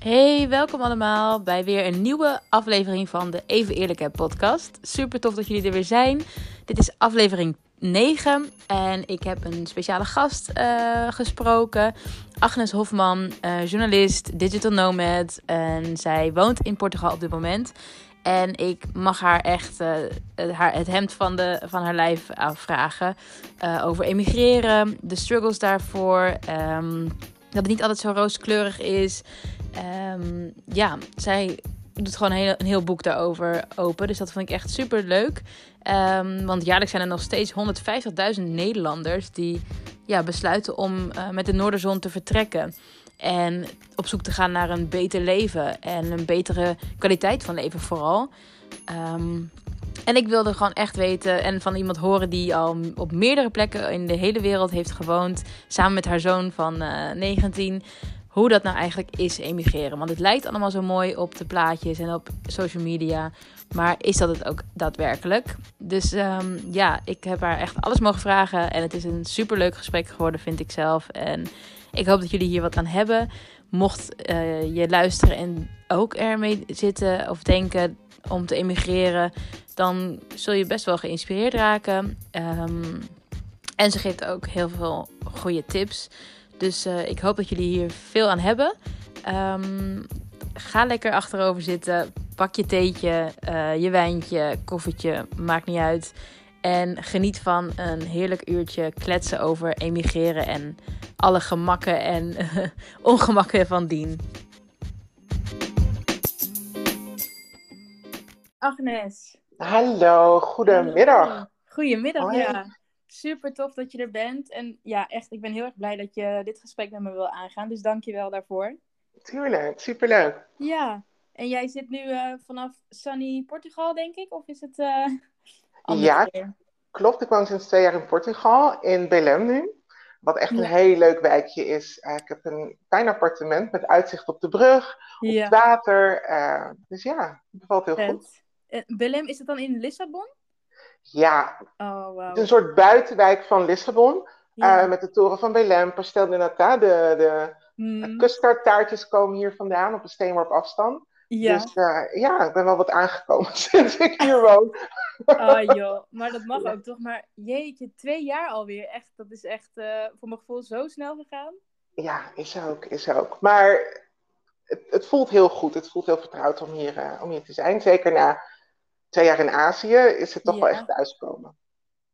Hey, welkom allemaal bij weer een nieuwe aflevering van de Even Eerlijkheid podcast. Super tof dat jullie er weer zijn. Dit is aflevering 9 en ik heb een speciale gast uh, gesproken. Agnes Hofman, uh, journalist, digital nomad en zij woont in Portugal op dit moment. En ik mag haar echt uh, haar, het hemd van, de, van haar lijf afvragen over emigreren, de struggles daarvoor... Um, dat het niet altijd zo rooskleurig is. Um, ja, zij doet gewoon een heel, een heel boek daarover open. Dus dat vond ik echt super leuk. Um, want jaarlijks zijn er nog steeds 150.000 Nederlanders die ja, besluiten om uh, met de Noorderzon te vertrekken. En op zoek te gaan naar een beter leven en een betere kwaliteit van leven vooral. Um, en ik wilde gewoon echt weten en van iemand horen die al op meerdere plekken in de hele wereld heeft gewoond. Samen met haar zoon van uh, 19 hoe dat nou eigenlijk is emigreren. Want het lijkt allemaal zo mooi op de plaatjes en op social media. Maar is dat het ook daadwerkelijk? Dus um, ja, ik heb haar echt alles mogen vragen. En het is een superleuk gesprek geworden, vind ik zelf. En ik hoop dat jullie hier wat aan hebben. Mocht uh, je luisteren en ook ermee zitten of denken om te emigreren, dan zul je best wel geïnspireerd raken. Um, en ze geeft ook heel veel goede tips. Dus uh, ik hoop dat jullie hier veel aan hebben. Um, ga lekker achterover zitten. Pak je theetje, uh, je wijntje, koffietje, maakt niet uit. En geniet van een heerlijk uurtje kletsen over emigreren en alle gemakken en ongemakken van dien. Agnes. Hallo, goedemiddag. Goedemiddag, Hoi. ja. Super tof dat je er bent. En ja, echt, ik ben heel erg blij dat je dit gesprek met me wil aangaan. Dus dank je wel daarvoor. Tuurlijk, superleuk. Ja, en jij zit nu uh, vanaf sunny Portugal, denk ik? Of is het uh, Ja, klopt. Ik woon sinds twee jaar in Portugal, in Belém nu. Wat echt een ja. heel leuk wijkje is. Uh, ik heb een fijn appartement met uitzicht op de brug, op ja. het water. dus ja, het bevalt heel Vet. goed. Belém, is het dan in Lissabon? Ja, oh, wow. het is een soort buitenwijk van Lissabon. Ja. Uh, met de toren van Belém, Pastel de Nata. De, de Hmm. custardtaartjes komen hier vandaan op een steenworp afstand. Ja. Dus uh, ja, ik ben wel wat aangekomen sinds ik hier woon. Oh joh, maar dat mag ook toch. Maar jeetje, twee jaar alweer. Echt, dat is echt uh, voor mijn gevoel zo snel gegaan. Ja, is ook, is ook. Maar het, het voelt heel goed. Het voelt heel vertrouwd om hier, om hier te zijn. Zeker na twee jaar in Azië is het toch Ja. wel echt thuiskomen.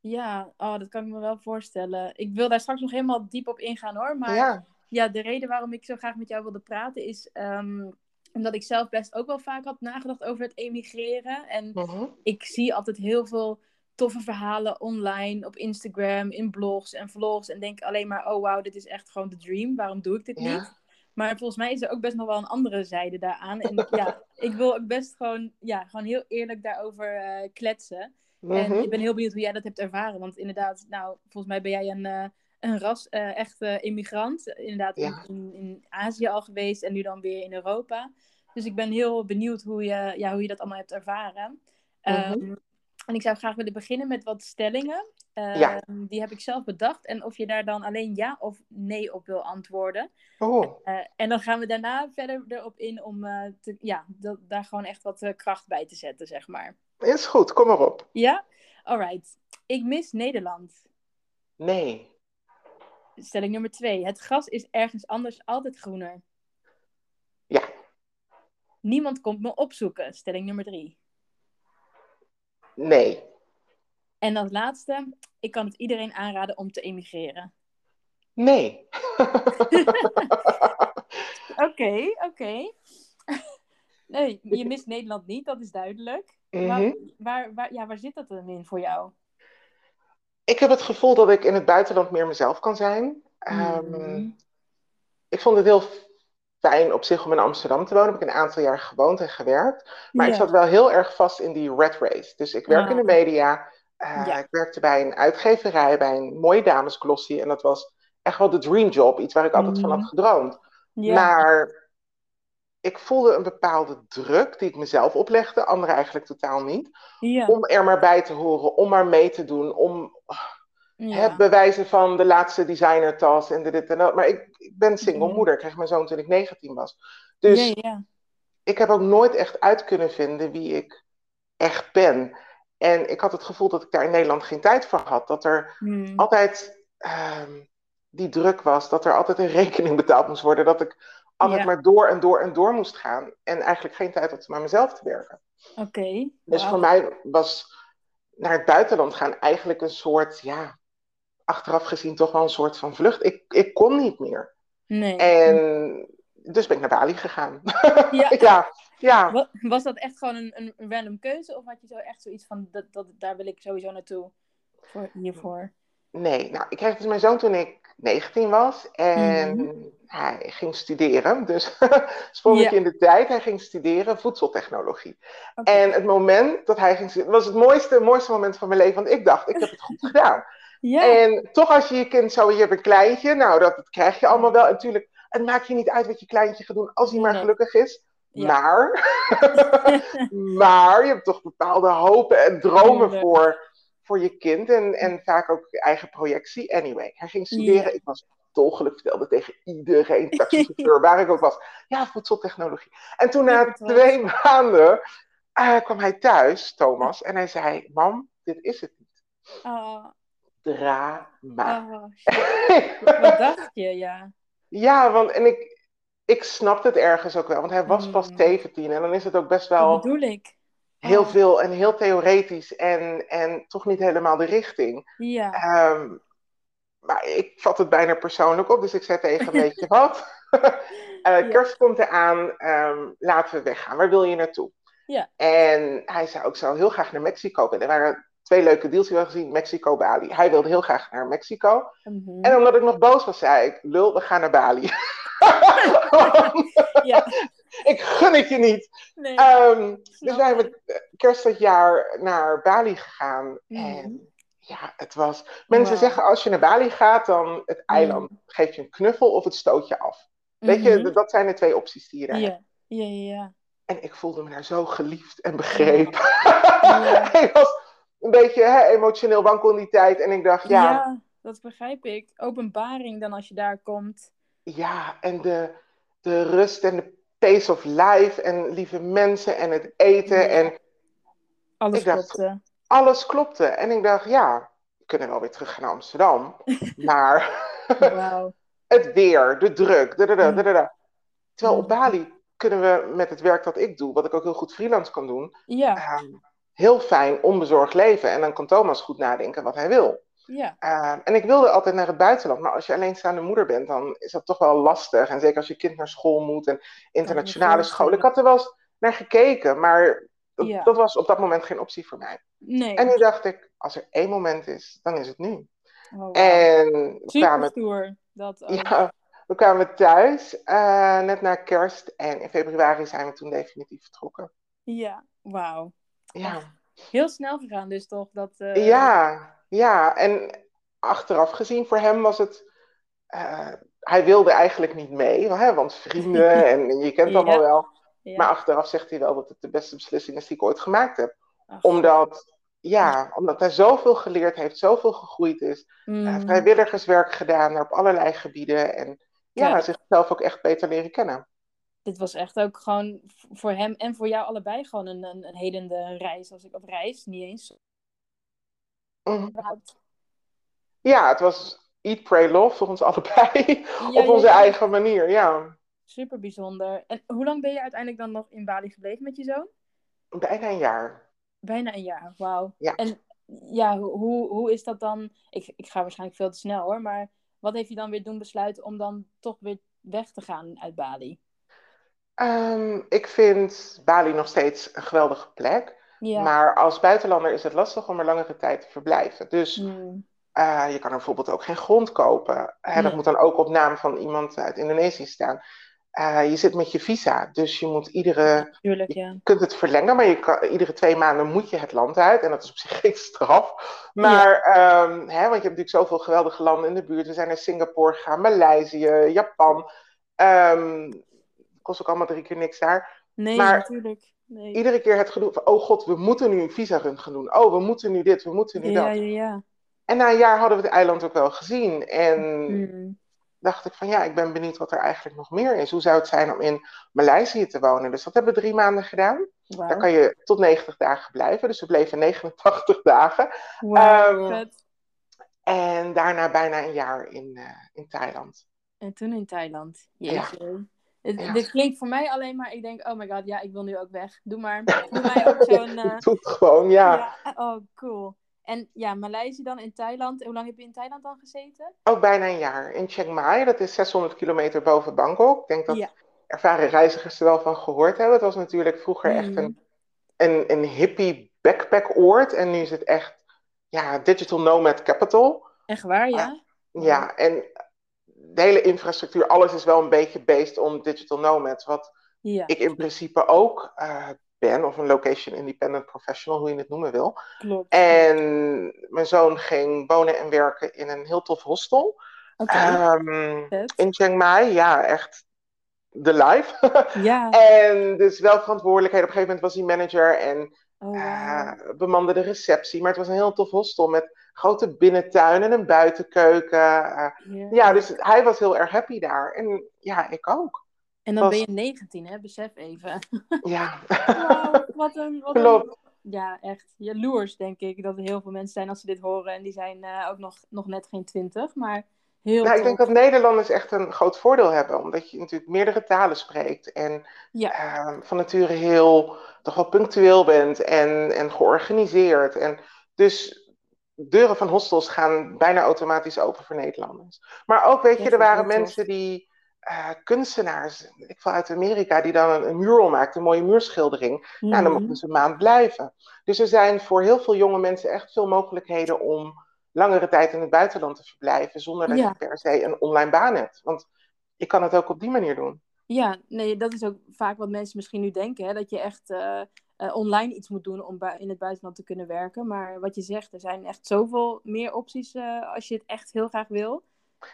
Ja, oh, dat kan ik me wel voorstellen. Ik wil daar straks nog helemaal diep op ingaan hoor. Maar Ja, ja, de reden waarom ik zo graag met jou wilde praten is ehm, omdat ik zelf best ook wel vaak had nagedacht over het emigreren. En mhm. ik zie altijd heel veel toffe verhalen online, op Instagram, in blogs en vlogs. En denk alleen maar, oh wauw, dit is echt gewoon de dream. Waarom doe ik dit Ja. niet? Maar volgens mij is er ook best nog wel een andere zijde daaraan. En ja, ik wil ook best gewoon, ja, gewoon heel eerlijk daarover eh, kletsen. En Mhm. ik ben heel benieuwd hoe jij dat hebt ervaren. Want inderdaad, nou, volgens mij ben jij een, eh, een ras, eh, echt eh, immigrant. Inderdaad, Ja. in, in, in Azië al geweest en nu dan weer in Europa. Dus ik ben heel benieuwd hoe je, ja, hoe je dat allemaal hebt ervaren. Mhm. Ehm, en ik zou graag willen beginnen met wat stellingen. Ja. Ehm, Die heb ik zelf bedacht. En of je daar dan alleen ja of nee op wil antwoorden. Oh, Eh, en dan gaan we daarna verder erop in om eh, te, ja, dat, daar gewoon echt wat eh, kracht bij te zetten, zeg maar. is goed, kom maar op. Ja? Alright. Ik mis Nederland. Nee. Stelling nummer twee. Het gras is ergens anders altijd groener. Ja. Niemand komt me opzoeken. Stelling nummer drie. Nee. En als laatste. Ik kan het iedereen aanraden om te emigreren. Nee. Oké, oké. Nee, je mist Nederland niet, dat is duidelijk. Maar Mhm. waar, waar, ja, waar zit dat dan in voor jou? Ik heb het gevoel dat ik in het buitenland meer mezelf kan zijn. Ehm, Mhm. ik vond het heel fijn op zich om in Amsterdam te wonen. Heb ik een aantal jaar gewoond en gewerkt. Maar ik zat wel heel erg vast in die rat race. Dus ik werk in de Ah. media. Eh, Ja. Ik werkte bij een uitgeverij, bij een mooie damesglossie. En dat was echt wel de dream job. Iets waar ik altijd van had Mhm. gedroomd. Maar ik voelde een bepaalde druk die ik mezelf oplegde. Anderen eigenlijk totaal niet. Om er maar bij te horen, om maar mee te doen. Om ja. het bewijzen van de laatste designertas en de dit en dat. Maar ik, ik ben single Mhm. moeder. Ik kreeg mijn zoon toen ik 19 was. Dus ik heb ook nooit echt uit kunnen vinden wie ik echt ben. En ik had het gevoel dat ik daar in Nederland geen tijd voor had. Dat er hmm. altijd ehm, die druk was, dat er altijd een rekening betaald moest worden. Dat ik altijd maar door en door en door moest gaan. En eigenlijk geen tijd had om aan mezelf te werken. Oké. Dus voor mij was naar het buitenland gaan eigenlijk een soort, ja, achteraf gezien toch wel een soort van vlucht. Ik, ik kon niet meer. Nee. En dus ben ik naar Bali gegaan. Ja. ja, ja. Was dat echt gewoon een, een random keuze? Of had je zo echt zoiets van, dat, dat, daar wil ik sowieso naartoe voor, hiervoor? Nee, nou, ik kreeg dus mijn zoon toen ik 19 was. En mhm. hij ging studeren. Dus sprong ik in de tijd. Hij ging studeren voedseltechnologie. En het moment dat hij ging studeren, was het mooiste, mooiste moment van mijn leven. Want ik dacht, ik heb het goed gedaan. Ja. En toch als je je kind zo, je hebt een kleintje. Nou, dat, dat krijg je allemaal wel. En natuurlijk, het maakt je niet uit wat je kleintje gaat doen. Als hij maar gelukkig is. Maar, maar je hebt toch bepaalde hopen en dromen voor, voor je kind. En, en vaak ook eigen projectie. Anyway, hij ging studeren. Ik was dolgelukkig, vertelde tegen iedereen, taxichauffeur, waar ik ook was. Ja, voedseltechnologie. En toen na twee maanden uh, kwam hij thuis, Thomas, en hij zei: Mam, dit is het niet. Oh. Drama. Oh, Wat dacht je, ja. Ja, want en ik, ik snapte het ergens ook wel, want hij was pas 17 hmm. en dan is het ook best wel. Dat bedoel ik. Heel oh. veel en heel theoretisch en, en toch niet helemaal de richting. Ja. Ehm, maar ik vat het bijna persoonlijk op, dus ik zei tegen hem, weet je wat? uh, Kerst komt eraan, um, laten we weggaan. Waar wil je naartoe? Ja. En hij zei ook, zou heel graag naar Mexico. En er waren twee leuke deals die we gezien, Mexico, Bali. Hij wilde heel graag naar Mexico. Mhm. En omdat ik nog boos was, zei ik, lul, we gaan naar Bali. ja. ik gun het je niet. Nee, um, dus wij hebben kerst dat jaar naar Bali gegaan. Mhm. En ja, het was... Mensen zeggen, als je naar Bali gaat, dan het eiland mm. geeft je een knuffel of het stoot je af. Weet je, mhm. dat zijn de twee opties die je daar hebt. Ja, ja, ja. En ik voelde me daar zo geliefd en begrepen. ik was een beetje hè, emotioneel wankel in die tijd. En ik dacht, ja... Ja, dat begrijp ik. Openbaring dan als je daar komt. Ja, en de, de rust en de pace of life en lieve mensen en het eten. En alles klopte. Alles klopte. En ik dacht, ja, we kunnen wel weer terug naar Amsterdam. maar wow. het weer, de druk, Terwijl op Bali kunnen we met het werk dat ik doe, wat ik ook heel goed freelance kan doen, ja. Ehm, heel fijn onbezorgd leven. En dan kan Thomas goed nadenken wat hij wil. Ja. Ehm, en ik wilde altijd naar het buitenland, maar als je alleenstaande moeder bent, dan is dat toch wel lastig. En zeker als je kind naar school moet en internationale school. Ik had er wel eens naar gekeken, maar dat, dat, was op dat moment geen optie voor mij. Nee. En nu dacht ik, als er één moment is, dan is het nu. Oh, En we kwamen, dat ja, we kwamen thuis, uh, net na kerst. En in februari zijn we toen definitief vertrokken. Ja, wauw. Ja. Heel snel gegaan dus toch? Dat, uh... Ja, ja. En achteraf gezien voor hem was het... Uh, hij wilde eigenlijk niet mee, hè, want vrienden en, je kent allemaal wel. Maar achteraf zegt hij wel dat het de beste beslissing is die ik ooit gemaakt heb. omdat, ja, omdat hij zoveel geleerd heeft, zoveel gegroeid is. Mm. vrijwilligerswerk gedaan op allerlei gebieden. En ja, ja, zichzelf ook echt beter leren kennen. Dit was echt ook gewoon voor hem en voor jou allebei gewoon een, een, een helende reis. Als ik op reis, niet eens. Mm. Ja, het was Eat, Pray, Love voor ons allebei. op onze eigen manier, ja. Super bijzonder. En hoe lang ben je uiteindelijk dan nog in Bali gebleven met je zoon? Bijna een jaar. Bijna een jaar, wauw. Ja. En ja, hoe, hoe is dat dan? Ik, ik ga waarschijnlijk veel te snel hoor, maar wat heeft je dan weer doen besluiten om dan toch weer weg te gaan uit Bali? Um, ik vind Bali nog steeds een geweldige plek. Ja. Maar als buitenlander is het lastig om er langere tijd te verblijven. Dus uh, je kan er bijvoorbeeld ook geen grond kopen. Hè, Dat moet dan ook op naam van iemand uit Indonesië staan. Uh, je zit met je visa, dus je moet iedere. Tuurlijk, ja. Je kunt het verlengen, maar je kan, iedere twee maanden moet je het land uit. En dat is op zich geen straf. Maar, ja. um, hè, want je hebt natuurlijk zoveel geweldige landen in de buurt. We zijn naar Singapore gegaan, Maleisië, Japan. Um, kost ook allemaal drie keer niks daar. Nee, maar natuurlijk. Nee. Iedere keer het gedoe van: oh god, we moeten nu een visa-run gaan doen. Oh, we moeten nu dit, we moeten nu ja, dat. Ja, ja. En na een jaar hadden we het eiland ook wel gezien. En. Mm dacht ik van ja, ik ben benieuwd wat er eigenlijk nog meer is. Hoe zou het zijn om in Maleisië te wonen? Dus dat hebben we drie maanden gedaan. Daar kan je tot 90 dagen blijven. Dus we bleven 89 dagen. Wow, um, en daarna bijna een jaar in, uh, in Thailand. En toen in Thailand. Jeetje. Ja. Dit klinkt voor mij alleen maar, ik denk, oh my god, ja, ik wil nu ook weg. Doe maar. Doe mij ook zo'n... Uh... Doe het gewoon, ja. ja. Oh, cool. En ja, Maleisië dan in Thailand. Hoe lang heb je in Thailand dan gezeten? Ook bijna een jaar. In Chiang Mai, dat is 600 kilometer boven Bangkok. Ik denk dat ervaren reizigers er wel van gehoord hebben. Het was natuurlijk vroeger echt mhm. een, een, een hippie backpackoord. En nu is het echt ja, digital nomad capital. Echt waar, ja? ja, en de hele infrastructuur, alles is wel een beetje based on digital nomads. Wat ja. ik in principe ook uh, ben, of een location independent professional, hoe je het noemen wil. Klopt. En mijn zoon ging wonen en werken in een heel tof hostel. Okay. Um, in Chiang Mai, ja, echt de life. ja. en dus wel verantwoordelijkheid. Op een gegeven moment was hij manager en oh, wow. uh, bemande de receptie. Maar het was een heel tof hostel met grote binnentuin en een buitenkeuken. Ja, dus hij was heel erg happy daar. En ja, ik ook. En dan ben je 19, hè? Besef even. Ja. wow, wat een... Wat Klopt. Ja, echt jaloers, denk ik, dat er heel veel mensen zijn als ze dit horen. En die zijn uh, ook nog, nog net geen 20, maar heel nou, Ik denk dat Nederlanders echt een groot voordeel hebben. Omdat je natuurlijk meerdere talen spreekt. En ja. uh, van nature heel, toch wel punctueel bent en, en georganiseerd. En dus deuren van hostels gaan bijna automatisch open voor Nederlanders. Maar ook, weet je, er waren mensen die uh, kunstenaars, ik val uit Amerika, die dan een, een mural maakten, een mooie muurschildering. Mm dan mhm. mochten ze een maand blijven. Dus er zijn voor heel veel jonge mensen echt veel mogelijkheden om langere tijd in het buitenland te verblijven, zonder dat je per se een online baan hebt. Want je kan het ook op die manier doen. Ja, nee, dat is ook vaak wat mensen misschien nu denken, hè, dat je echt uh, uh, online iets moet doen om in het buitenland te kunnen werken. Maar wat je zegt, er zijn echt zoveel meer opties uh, als je het echt heel graag wil.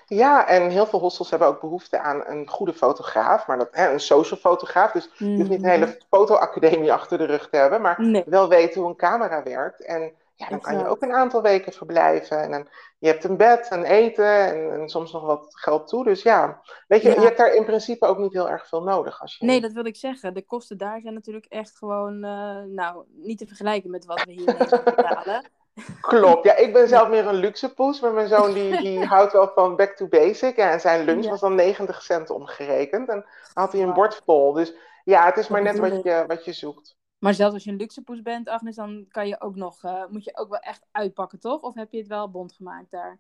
Ja, en heel veel hostels hebben ook behoefte aan een goede fotograaf, maar dat, hè, een social fotograaf. Dus je hoeft niet een hele mhm. fotoacademie achter de rug te hebben, maar wel weten hoe een camera werkt. En ja, dan kan je ook een aantal weken verblijven. En dan, je hebt een bed en eten en, en soms nog wat geld toe. Dus ja, weet je, je hebt daar in principe ook niet heel erg veel nodig. Als je... Nee, dat wil ik zeggen. De kosten daar zijn natuurlijk echt gewoon, uh, nou, niet te vergelijken met wat we hier betalen. Klopt. Ja, ik ben zelf meer een luxe poes. Maar mijn zoon die, die houdt wel van back to basic. Ja, en zijn lunch was dan 90 cent omgerekend. En dan had hij een bord vol. Dus ja, het is maar net wat je, wat je zoekt. Maar zelfs als je een luxe poes bent, Agnes, dan kan je ook nog, uh, moet je ook wel echt uitpakken, toch? Of heb je het wel bond gemaakt daar?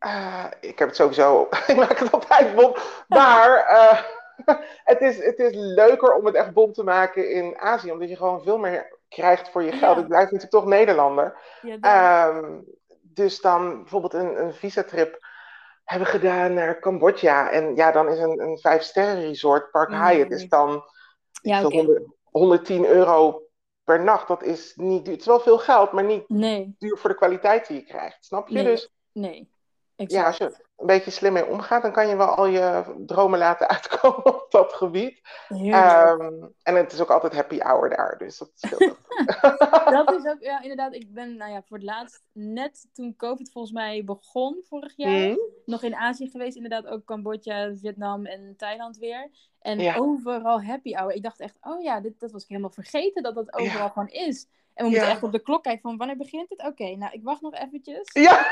Uh, ik heb het sowieso, ik maak het altijd bond. Maar uh, het, is, het is leuker om het echt bond te maken in Azië, omdat je gewoon veel meer krijgt voor je geld. Ik blijf natuurlijk toch Nederlander. Ja, um, dus dan bijvoorbeeld een, een visatrip hebben gedaan naar Cambodja. En ja, dan is een, een vijf-sterren resort, Park mm. Hyatt, is dan ja, okay. 110 euro per nacht. Dat is niet duur. Het is wel veel geld, maar niet nee. duur voor de kwaliteit die je krijgt. Snap je? Nee. Dus nee. Exact. Ja, als je een beetje slim mee omgaat, dan kan je wel al je dromen laten uitkomen op dat gebied. Um, en het is ook altijd happy hour daar, dus dat scheelt Dat is ook, ja, inderdaad. Ik ben, nou ja, voor het laatst, net toen COVID volgens mij begon vorig jaar, mm. nog in Azië geweest. Inderdaad ook Cambodja, Vietnam en Thailand weer. En overal happy hour. Ik dacht echt, oh ja, dit, dat was ik helemaal vergeten dat dat overal ja. gewoon is. En we moeten echt op de klok kijken van wanneer begint het? Oké, nou ik wacht nog eventjes. Ja.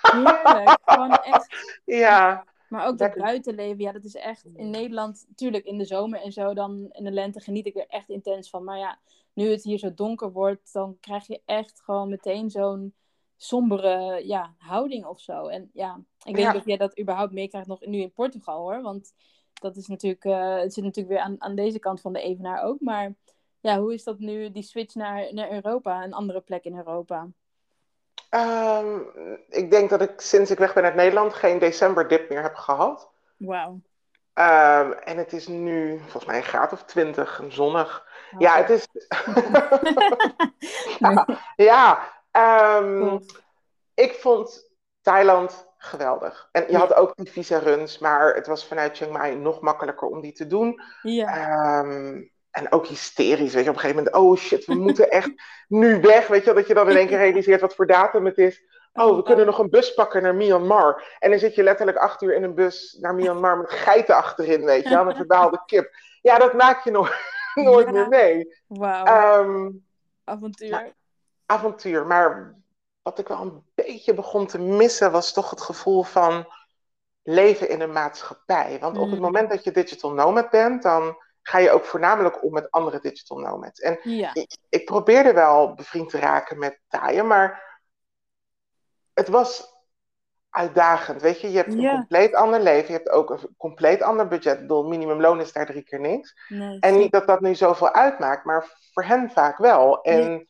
Heerlijk. Gewoon echt. Ja. Maar ook dat buitenleven, ja, dat is echt in Nederland, natuurlijk in de zomer en zo, dan in de lente geniet ik er echt intens van. Maar ja, nu het hier zo donker wordt, dan krijg je echt gewoon meteen zo'n sombere ja, houding of zo. En ja, ik weet niet of jij dat überhaupt meekrijgt nog nu in Portugal hoor. Want dat is natuurlijk, uh, het zit natuurlijk weer aan, aan deze kant van de Evenaar ook. Maar ja, hoe is dat nu, die switch naar, naar Europa, een andere plek in Europa? Um, ik denk dat ik sinds ik weg ben uit Nederland geen decemberdip meer heb gehad. Wauw. Um, en het is nu volgens mij een graad of twintig, zonnig. Oh, ja, het is. ja, ja um, ik vond Thailand geweldig. En je had ook die visa-runs, maar het was vanuit Chiang Mai nog makkelijker om die te doen. Ja. Um, en ook hysterisch, weet je, op een gegeven moment, oh shit, we moeten echt nu weg, weet je, dat je dan in één keer realiseert wat voor datum het is. Oh, we kunnen nog een bus pakken naar Myanmar. En dan zit je letterlijk acht uur in een bus naar Myanmar met geiten achterin, weet je wel, een kip. Ja, dat maak je nog, nooit meer mee. Wauw. Ehm, avontuur. avontuur. Maar wat ik wel een beetje begon te missen, was toch het gevoel van leven in een maatschappij. Want op het Mm. moment dat je digital nomad bent, dan ga je ook voornamelijk om met andere digital nomads. En Ja. ik, ik probeerde wel bevriend te raken met Taaien, maar het was uitdagend. Weet je, je hebt een Ja. compleet ander leven, je hebt ook een compleet ander budget. Ik bedoel, minimumloon is daar drie keer niks. Nee, En niet dat dat nu zoveel uitmaakt, maar voor hen vaak wel. En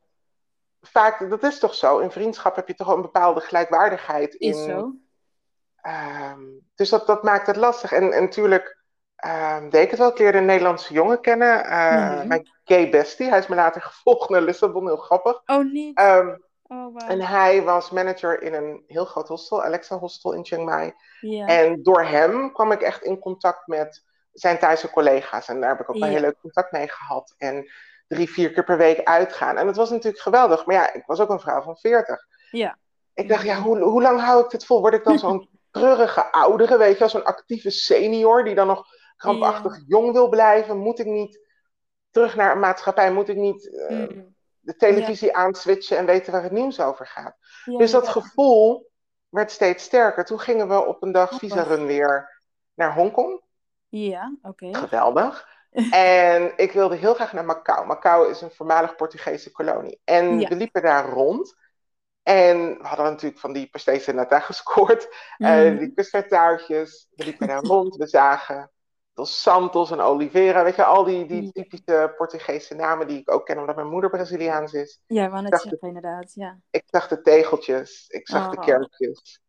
vaak, dat is toch zo, in vriendschap heb je toch een bepaalde gelijkwaardigheid in. is zo. Ehm, dus dat, dat maakt het lastig. En, en natuurlijk deed ik het wel. Ik leerde een Nederlandse jongen kennen. Mhm. Mijn gay bestie. Hij is me later gevolgd naar Lissabon. Heel grappig. Oh, niet. Ehm, oh, wauw. en hij was manager in een heel groot hostel. Alexa Hostel in Chiang Mai. En door hem kwam ik echt in contact met zijn Thaise collega's. En daar heb ik ook Ja. heel leuk contact mee gehad. En drie, vier keer per week uitgaan. En dat was natuurlijk geweldig. Maar ja, ik was ook een vrouw van 40. Ja. Ik dacht, ja, hoe, hoe lang hou ik dit vol? Word ik dan zo'n treurige oudere, weet je wel? Zo'n actieve senior die dan nog krampachtig jong wil blijven? Moet ik niet terug naar een maatschappij? Moet ik niet eh, Mm. de televisie aanswitchen en weten waar het nieuws over gaat? Ja, Dus dat gevoel werd steeds sterker. Toen gingen we op een dag visa-run weer naar Hongkong. Ja, oké. Geweldig. En ik wilde heel graag naar Macau. Macau is een voormalig Portugese kolonie. En we liepen daar rond. En we hadden natuurlijk van die pastéis en nata gescoord. Mhm. die custardtaartjes. We liepen daar rond. We zagen Dos Santos en Oliveira. Weet je, al die, die typische Portugese namen die ik ook ken omdat mijn moeder Braziliaans is. Ja, net dacht zeggen, inderdaad. Ja. Ik zag de tegeltjes. Ik zag de Oh. kerkjes.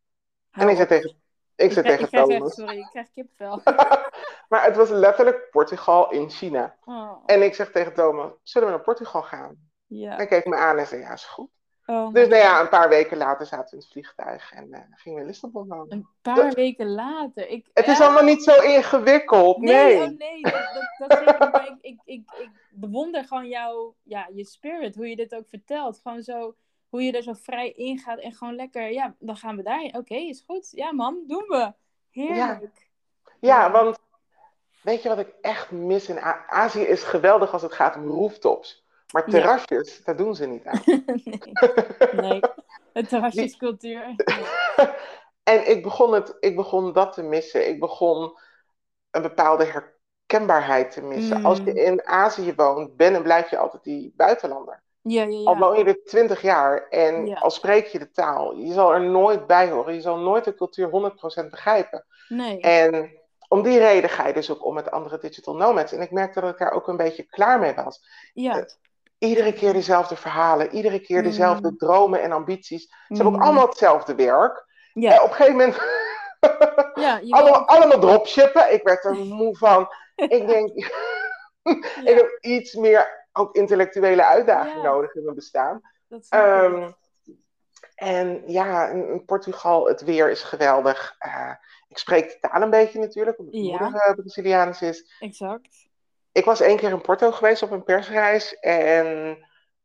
En ik zei tegen, ik zei krijg- tegen ik echt- sorry, ik krijg kipvel. maar het was letterlijk Portugal in China. Oh, En ik zeg tegen Thomas, zullen we naar Portugal gaan? ja. Hij keek me aan en zei, ja, is goed. Oh, Dus nou ja, een paar weken later zaten we in het vliegtuig en eh, gingen we in Lissabon wonen. Een paar weken later. Ik, Het is allemaal niet zo ingewikkeld, nee. Nee, oh nee, dat, dat, zeker ik, ik, ik, ik bewonder gewoon jouw, ja, je spirit, hoe je dit ook vertelt. Gewoon zo, hoe je er zo vrij ingaat en gewoon lekker, ja, dan gaan we daarheen. Oké, is goed. Ja, man, doen we. Heerlijk. Ja, want weet je wat ik echt mis in A- Azië is geweldig als het gaat om rooftops. Maar Ja. terrasjes, dat doen ze niet aan. nee, nee, het terrasjescultuur. en ik begon, het, ik begon dat te missen. Ik begon een bepaalde herkenbaarheid te missen. Mm. Als je in Azië woont, ben en blijf je altijd die buitenlander. Ja, ja, Al ja. woon je er twintig jaar en al spreek je de taal, je zal er nooit bij horen. Je zal nooit de cultuur 100% begrijpen. Nee. En om die reden ga je dus ook om met andere digital nomads. En ik merkte dat ik daar ook een beetje klaar mee was. Ja. Iedere keer dezelfde verhalen, iedere keer dezelfde Mm. dromen en ambities. Ze hebben ook Mm. allemaal hetzelfde werk. Ja, En op een gegeven moment ja, allemaal, allemaal dropshippen. Ik werd er moe van. Ik denk, ik heb iets meer ook intellectuele uitdaging Ja. nodig in mijn bestaan. dat. Ehm, en ja, in, Portugal, het weer is geweldig. Eh, ik spreek de taal een beetje natuurlijk, omdat mijn Ja. moeder eh, Braziliaans is. Exact. Ik was één keer in Porto geweest op een persreis en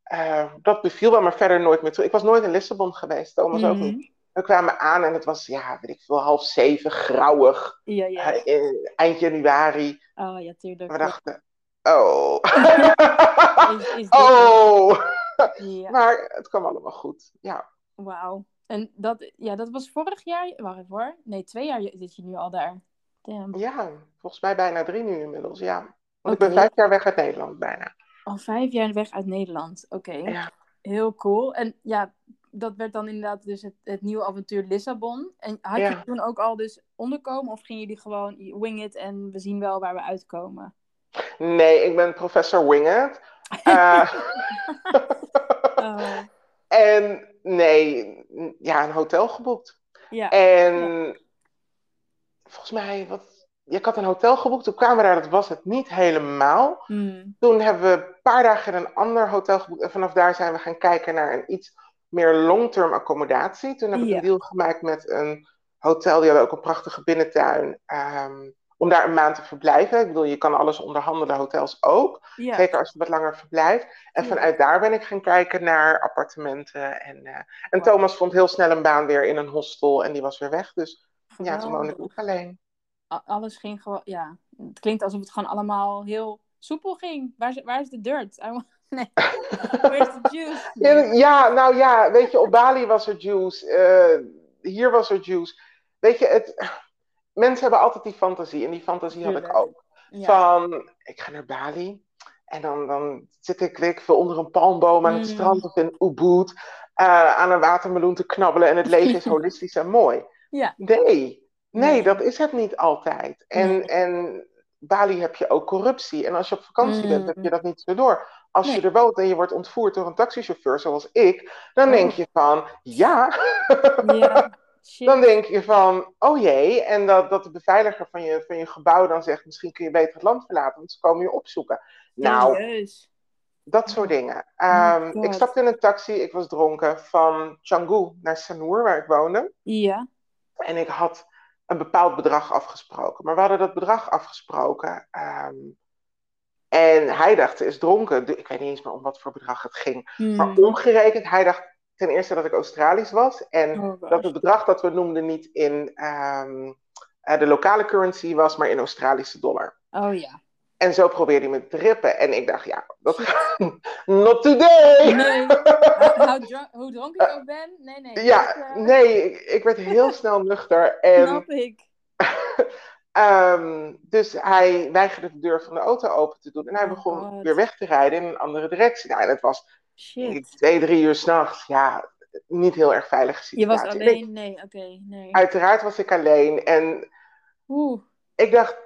eh, dat beviel wel, maar verder nooit meer terug. Ik was nooit in Lissabon geweest, Thomas ook Mhm. niet. We kwamen aan en het was, ja, weet ik veel, half zeven, grauwig, Ja, ja. eh, in- eind januari. Oh, ja, tuurlijk. We dachten, oh. Is, is dit oh. Ja, Maar het kwam allemaal goed, ja. wauw. En dat, ja, dat was vorig jaar. Wacht even hoor. Nee, twee jaar zit je nu al daar. Damn. Ja, volgens mij bijna drie nu inmiddels, ja. Want ik ben vijf jaar weg uit Nederland bijna. Al vijf jaar weg uit Nederland. Oké. Ja. Heel cool. En ja, dat werd dan inderdaad dus het, het nieuwe avontuur Lissabon. En had Ja. je toen ook al dus onderkomen? Of gingen jullie gewoon wing it en we zien wel waar we uitkomen? Nee, ik ben professor Winged. Eh, Oh, en nee, ja, een hotel geboekt. ja. En volgens mij, wat, ik had een hotel geboekt. Toen kwamen we daar, dat was het niet helemaal. Hmm. Toen hebben we een paar dagen in een ander hotel geboekt. En vanaf daar zijn we gaan kijken naar een iets meer long-term accommodatie. Toen heb ik Ja. een deal gemaakt met een hotel. Die hadden ook een prachtige binnentuin. ehm, om daar een maand te verblijven. Ik bedoel, je kan alles onderhandelen, hotels ook. Zeker als je wat langer verblijft. En vanuit daar ben ik gaan kijken naar appartementen. En, uh, en Thomas vond heel snel een baan weer in een hostel en die was weer weg. Dus ja, toen woonde ik ook alleen. Alles ging gewoon, ja. Het klinkt alsof het gewoon allemaal heel soepel ging. Waar is, waar is de dirt? Nee. Where's the juice? Ja, nou ja, weet je, op Bali was er juice. Uh, hier was er juice. Weet je, het, mensen hebben altijd die fantasie. En die fantasie had ik ook. Van, ik ga naar Bali. En dan, dan zit ik, weet ik veel, onder een palmboom aan het mm. strand of in Ubud. Uh, aan een watermeloen te knabbelen. En het leven is holistisch en mooi. Ja. Nee, nee, dat is het niet altijd. En, en Bali heb je ook corruptie. En als je op vakantie bent, heb je mm. dat niet zo door. Als je er woont en je wordt ontvoerd door een taxichauffeur zoals ik, dan denk oh. je van, ja. ja. Dan denk je van, oh jee, en dat, dat de beveiliger van je, van je gebouw dan zegt, misschien kun je beter het land verlaten, want ze komen je opzoeken. Nou, dat soort dingen. Um, ik stapte in een taxi, ik was dronken, van Canggu naar Sanur, waar ik woonde. Ja. En ik had een bepaald bedrag afgesproken. Maar we hadden dat bedrag afgesproken. Ehm, en hij dacht, is dronken. Ik weet niet eens meer om wat voor bedrag het ging. Maar hmm. omgerekend, hij dacht ten eerste dat ik Australisch was. En oh, dat het bedrag dat we noemden niet in ehm, eh, de lokale currency was, maar in Australische dollar. Oh ja. En zo probeerde hij me te rippen. En ik dacht, ja, dat not today! Nee, hoe dronken ik ook ben? Nee, nee. Ja, nee, ik, ik, werd heel snel nuchter. En, Snap ik. um, dus hij weigerde de deur van de auto open te doen. En hij oh begon weer weg te rijden in een andere directie. Nou, en het was Shit. twee, drie uur s'nachts. Ja, niet heel erg veilige situatie. Je was alleen? nee, oké. nee. Uiteraard was ik alleen. En Oeh. ik dacht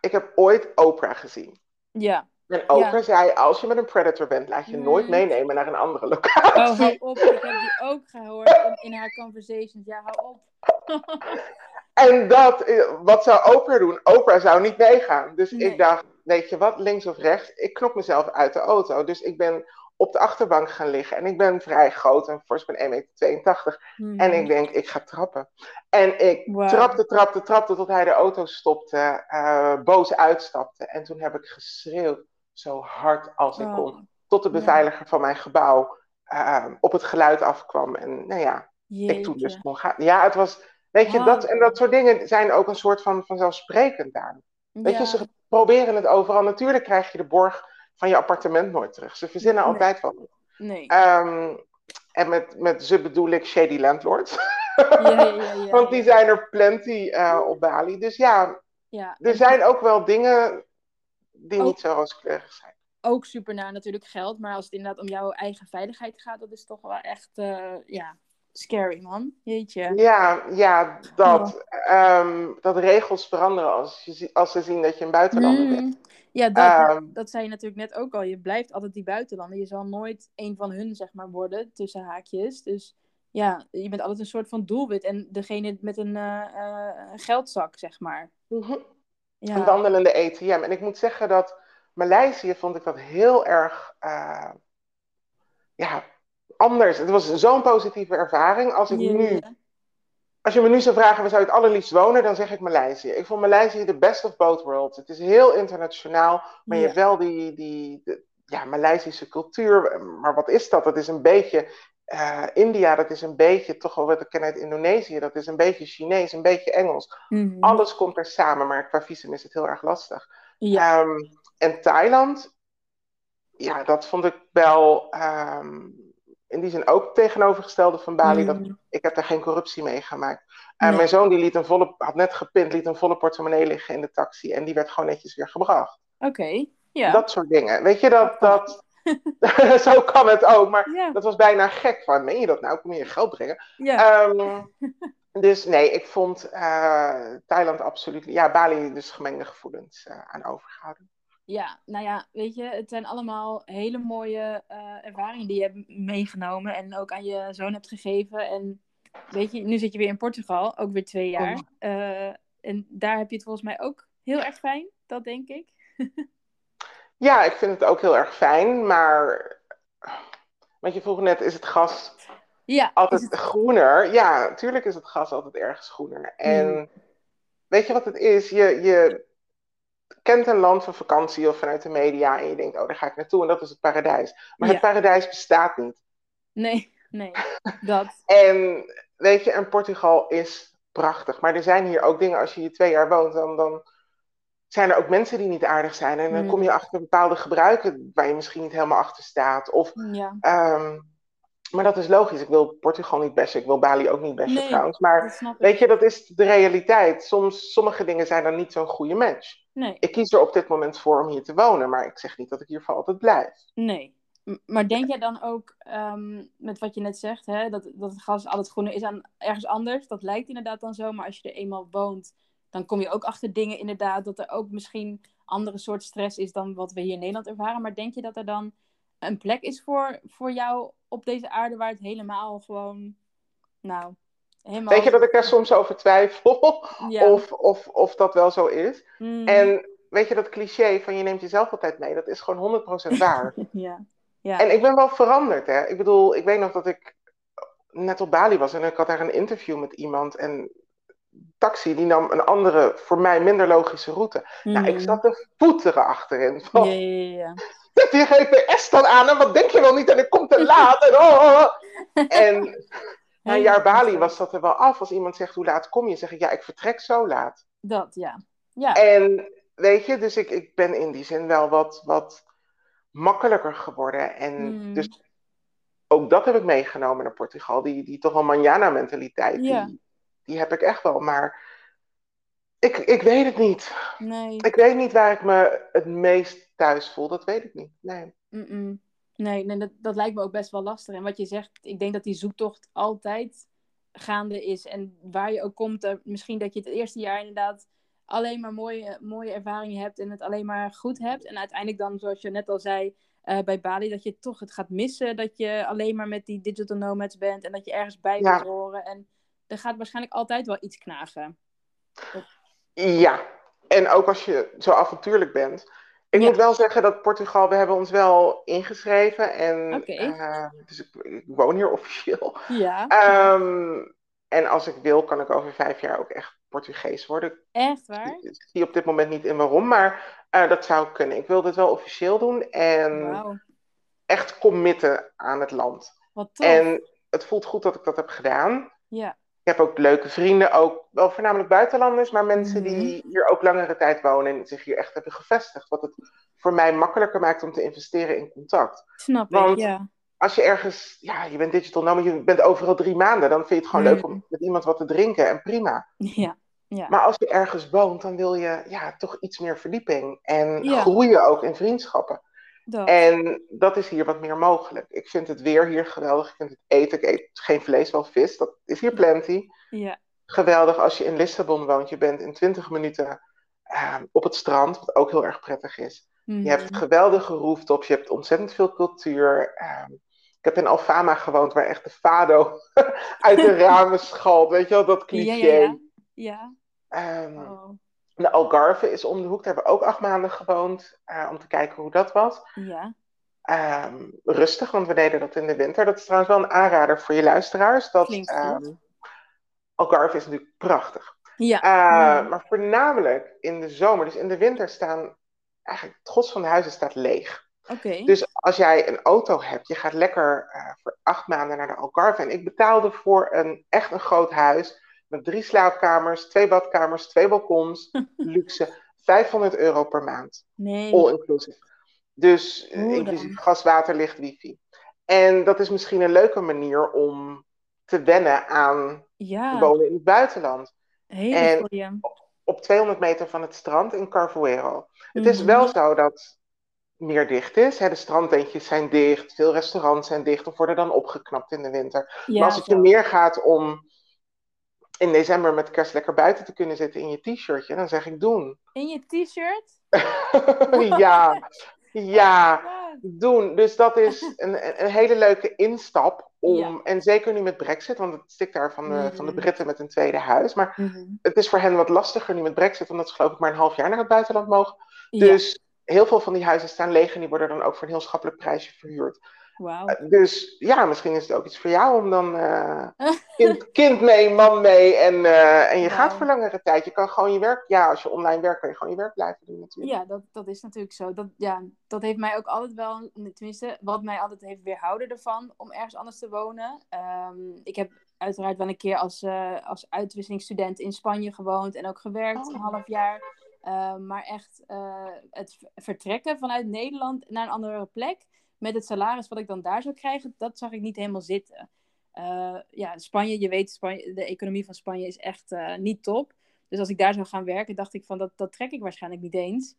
ik heb ooit Oprah gezien. Ja. En Oprah zei, als je met een predator bent, laat je nooit mm. meenemen naar een andere locatie. Oh, hou op. Ik heb die ook gehoord in, haar conversations. Ja, hou op. en dat, eh, wat zou Oprah doen? Oprah zou niet meegaan. Dus ik dacht, weet je wat, links of rechts? Ik knop mezelf uit de auto. Dus ik ben op de achterbank gaan liggen. En ik ben vrij groot en fors, ben 1,82 meter. Hmm. En ik denk, ik ga trappen. En ik trapte, trapte, trapte tot hij de auto stopte, uh, boos uitstapte. En toen heb ik geschreeuwd, zo hard als ik oh. kon. Tot de beveiliger van mijn gebouw uh, op het geluid afkwam. En nou ja, ik toen dus kon gaan. Ja, het was, weet je, dat en dat soort dingen zijn ook een soort van vanzelfsprekend daar. Weet je, ze proberen het overal. Natuurlijk krijg je de borg van je appartement nooit terug. Ze verzinnen altijd wat. Nee. Um, en met, met ze bedoel ik shady landlords. Ja, ja, ja, Want die zijn er plenty uh, op Bali. Dus ja, ja. er zijn ook wel dingen die niet zo rooskleurig zijn. Ook super naar natuurlijk geld. Maar als het inderdaad om jouw eigen veiligheid gaat, dat is toch wel echt uh, ja, scary, man. Jeetje. Ja, ja dat, um, dat regels veranderen als, je, als ze zien dat je een buitenlander mm. bent. Ja, dat, um, dat zei je natuurlijk net ook al. Je blijft altijd die buitenlander. Je zal nooit een van hun, zeg maar, worden, tussen haakjes. Dus ja, je bent altijd een soort van doelwit. En degene met een uh, uh, geldzak, zeg maar. Mm ja. Een wandelende ATM. En ik moet zeggen dat Maleisië vond ik dat heel erg... Uh, ja, anders. Het was zo'n positieve ervaring. Als ik nu als je me nu zou vragen, waar zou je het allerliefst wonen, dan zeg ik Maleisië. Ik vond Maleisië de best of both worlds. Het is heel internationaal, maar je hebt wel die, die ja, Maleisische cultuur. Maar wat is dat? Dat is een beetje uh, India, dat is een beetje, toch wel wat ik ken uit Indonesië, dat is een beetje Chinees, een beetje Engels. Mhm. Alles komt er samen, maar qua visum is het heel erg lastig. Ja. Um, en Thailand, ja, dat vond ik wel. Um, in die zin ook tegenovergestelde van Bali. Dat, mm. ik heb daar geen corruptie mee gemaakt. En mijn zoon die liet een volle, had net gepind, liet een volle portemonnee liggen in de taxi. En die werd gewoon netjes weer gebracht. Oké, ja. Dat soort dingen. Weet je, dat... dat zo kan het ook. Maar dat was bijna gek. Van, meen je dat nou? Kom je je geld brengen? Ja. Um, dus nee, ik vond uh, Thailand absoluut... Ja, Bali dus gemengde gevoelens uh, aan overgehouden. Ja, nou ja, weet je, het zijn allemaal hele mooie uh, ervaringen die je hebt meegenomen en ook aan je zoon hebt gegeven. En weet je, nu zit je weer in Portugal, ook weer twee jaar. Uh, en daar heb je het volgens mij ook heel erg fijn, dat denk ik. ja, ik vind het ook heel erg fijn, maar. Want je vroeg net, is het gas ja, altijd groener? Ja, natuurlijk is het gas altijd ergens groener. En. Hmm weet je wat het is? Je, je kent een land van vakantie of vanuit de media en je denkt, oh, daar ga ik naartoe en dat is het paradijs. Maar het paradijs bestaat niet. Nee, nee, dat. en weet je, en Portugal is prachtig. Maar er zijn hier ook dingen, als je hier twee jaar woont, dan, dan zijn er ook mensen die niet aardig zijn. En dan kom je mm. achter bepaalde gebruiken waar je misschien niet helemaal achter staat. Of, ja. Ehm, maar dat is logisch. Ik wil Portugal niet bashen. Ik wil Bali ook niet bashen nee, trouwens. Maar weet je, dat is de realiteit. Soms, sommige dingen zijn dan niet zo'n goede match. Nee. Ik kies er op dit moment voor om hier te wonen. Maar ik zeg niet dat ik hier voor altijd blijf. Nee. Maar denk jij dan ook, ehm, met wat je net zegt, hè, dat, dat het gas altijd groener is aan ergens anders? Dat lijkt inderdaad dan zo. Maar als je er eenmaal woont, dan kom je ook achter dingen inderdaad. Dat er ook misschien andere soort stress is dan wat we hier in Nederland ervaren. Maar denk je dat er dan een plek is voor, voor jou op deze aarde waar het helemaal gewoon, nou, helemaal... Weet je dat ik daar soms over twijfel of, of, of dat wel zo is? Hmm. En weet je, dat cliché van je neemt jezelf altijd mee, dat is gewoon 100% waar. ja. ja. En ik ben wel veranderd, hè. Ik bedoel, ik weet nog dat ik net op Bali was en ik had daar een interview met iemand en taxi die nam een andere, voor mij minder logische route. Nou, ik hmm. zat te voeteren achterin. Van, ja, ja, ja zet die GPS dan aan en wat denk je wel niet en ik kom te laat. En, oh, oh, oh. en na een jaar Bali was dat er wel af. Als iemand zegt hoe laat kom je, zeg ik ja, ik vertrek zo laat. Dat, ja. ja. En weet je, dus ik, ik ben in die zin wel wat, wat makkelijker geworden. En hmm. dus ook dat heb ik meegenomen naar Portugal. Die, die toch wel manjana mentaliteit, die, die heb ik echt wel. Maar ik, ik weet het niet. Nee. Ik weet niet waar ik me het meest thuis voel. Dat weet ik niet. Nee. Nee, nee dat, dat lijkt me ook best wel lastig. En wat je zegt, ik denk dat die zoektocht altijd gaande is. En waar je ook komt, misschien dat je het eerste jaar inderdaad alleen maar mooie, mooie ervaringen hebt en het alleen maar goed hebt. En uiteindelijk dan, zoals je net al zei, uh, bij Bali, dat je toch het gaat missen. Dat je alleen maar met die digital nomads bent en dat je ergens bij ja. horen. En er gaat waarschijnlijk altijd wel iets knagen. Ja, en ook als je zo avontuurlijk bent. Ik moet wel zeggen dat Portugal, we hebben ons wel ingeschreven. En, okay. dus ik, ik, woon hier officieel. Ja. Ehm, en als ik wil, kan ik over vijf jaar ook echt Portugees worden. Echt waar? Ik zie op dit moment niet in waarom, maar uh, dat zou kunnen. Ik wil dit wel officieel doen en wow. echt committen aan het land. Wat tof. En het voelt goed dat ik dat heb gedaan. Ja. Ik heb ook leuke vrienden, ook wel voornamelijk buitenlanders, maar mensen die mhm. hier ook langere tijd wonen en zich hier echt hebben gevestigd. Wat het voor mij makkelijker maakt om te investeren in contact. Snap ik, ja. Als je ergens, ja, je bent digital nomad, je bent overal drie maanden, dan vind je het gewoon leuk om mhm. met iemand wat te drinken en prima. Ja, ja. Maar als je ergens woont, dan wil je ja, toch iets meer verdieping en groeien ook in vriendschappen. Dat. En dat is hier wat meer mogelijk. Ik vind het weer hier geweldig. Ik vind het eten. Ik eet geen vlees, wel vis. Dat is hier plenty. Ja. Geweldig als je in Lissabon woont. Je bent in 20 minuten ehm, op het strand, wat ook heel erg prettig is. Je hebt mhm. geweldige rooftops. Je hebt ontzettend veel cultuur. Ehm, ik heb in Alfama gewoond, waar echt de fado uit de ramen schalt. Weet je wel, dat cliché. Ja, ja, ja. Um, de Algarve is om de hoek. Daar hebben we ook acht maanden gewoond. Uh, om te kijken hoe dat was. Ja. Um, rustig, want we deden dat in de winter. Dat is trouwens wel een aanrader voor je luisteraars. Dat, um, Algarve is natuurlijk prachtig. Ja. Uh, Maar voornamelijk in de zomer. Dus in de winter staan eigenlijk het gros van de huizen staat leeg. Okay. Dus als jij een auto hebt, je gaat lekker uh, voor acht maanden naar de Algarve. En ik betaalde voor een echt een groot huis met drie slaapkamers, twee badkamers, twee balkons, luxe. 500 euro per maand. Nee. All inclusive. Dus uh, inclusief gas, water, licht, wifi. En dat is misschien een leuke manier om te wennen aan ja. wonen in het buitenland. Heel en op, op 200 meter van het strand in Carvuero. Het is wel mhm. zo dat meer dicht is. Hè, de strandtentjes zijn dicht, veel restaurants zijn dicht of worden dan opgeknapt in de winter. maar als het je meer gaat om in december met kerst lekker buiten te kunnen zitten in je t-shirtje, dan zeg ik doen. In je t-shirt? ja, ja, doen. Dus dat is een, een hele leuke instap om, en zeker nu met Brexit, want het stikt daar van de, van de mhm. Britten met een tweede huis. Maar mhm. het is voor hen wat lastiger nu met Brexit, omdat ze geloof ik maar een half jaar naar het buitenland mogen. Dus heel veel van die huizen staan leeg en die worden dan ook voor een heel schappelijk prijsje verhuurd. Wow. dus ja, misschien is het ook iets voor jou om dan kind, kind, mee, man mee en, en je gaat voor langere tijd. Je kan gewoon je werk, ja, als je online werkt, kan je gewoon je werk blijven doen natuurlijk. Ja, dat, dat is natuurlijk zo. Dat, ja, dat heeft mij ook altijd wel, tenminste, wat mij altijd heeft weerhouden ervan om ergens anders te wonen. Um, ik heb uiteraard wel een keer als, uh, als uitwisselingsstudent in Spanje gewoond en ook gewerkt, oh. een half jaar. Uh, maar echt het vertrekken vanuit Nederland naar een andere plek met het salaris wat ik dan daar zou krijgen, dat zag ik niet helemaal zitten. ja, Spanje, je weet, Spanje, de economie van Spanje is echt niet top. Dus als ik daar zou gaan werken, dacht ik van dat, dat trek ik waarschijnlijk niet eens.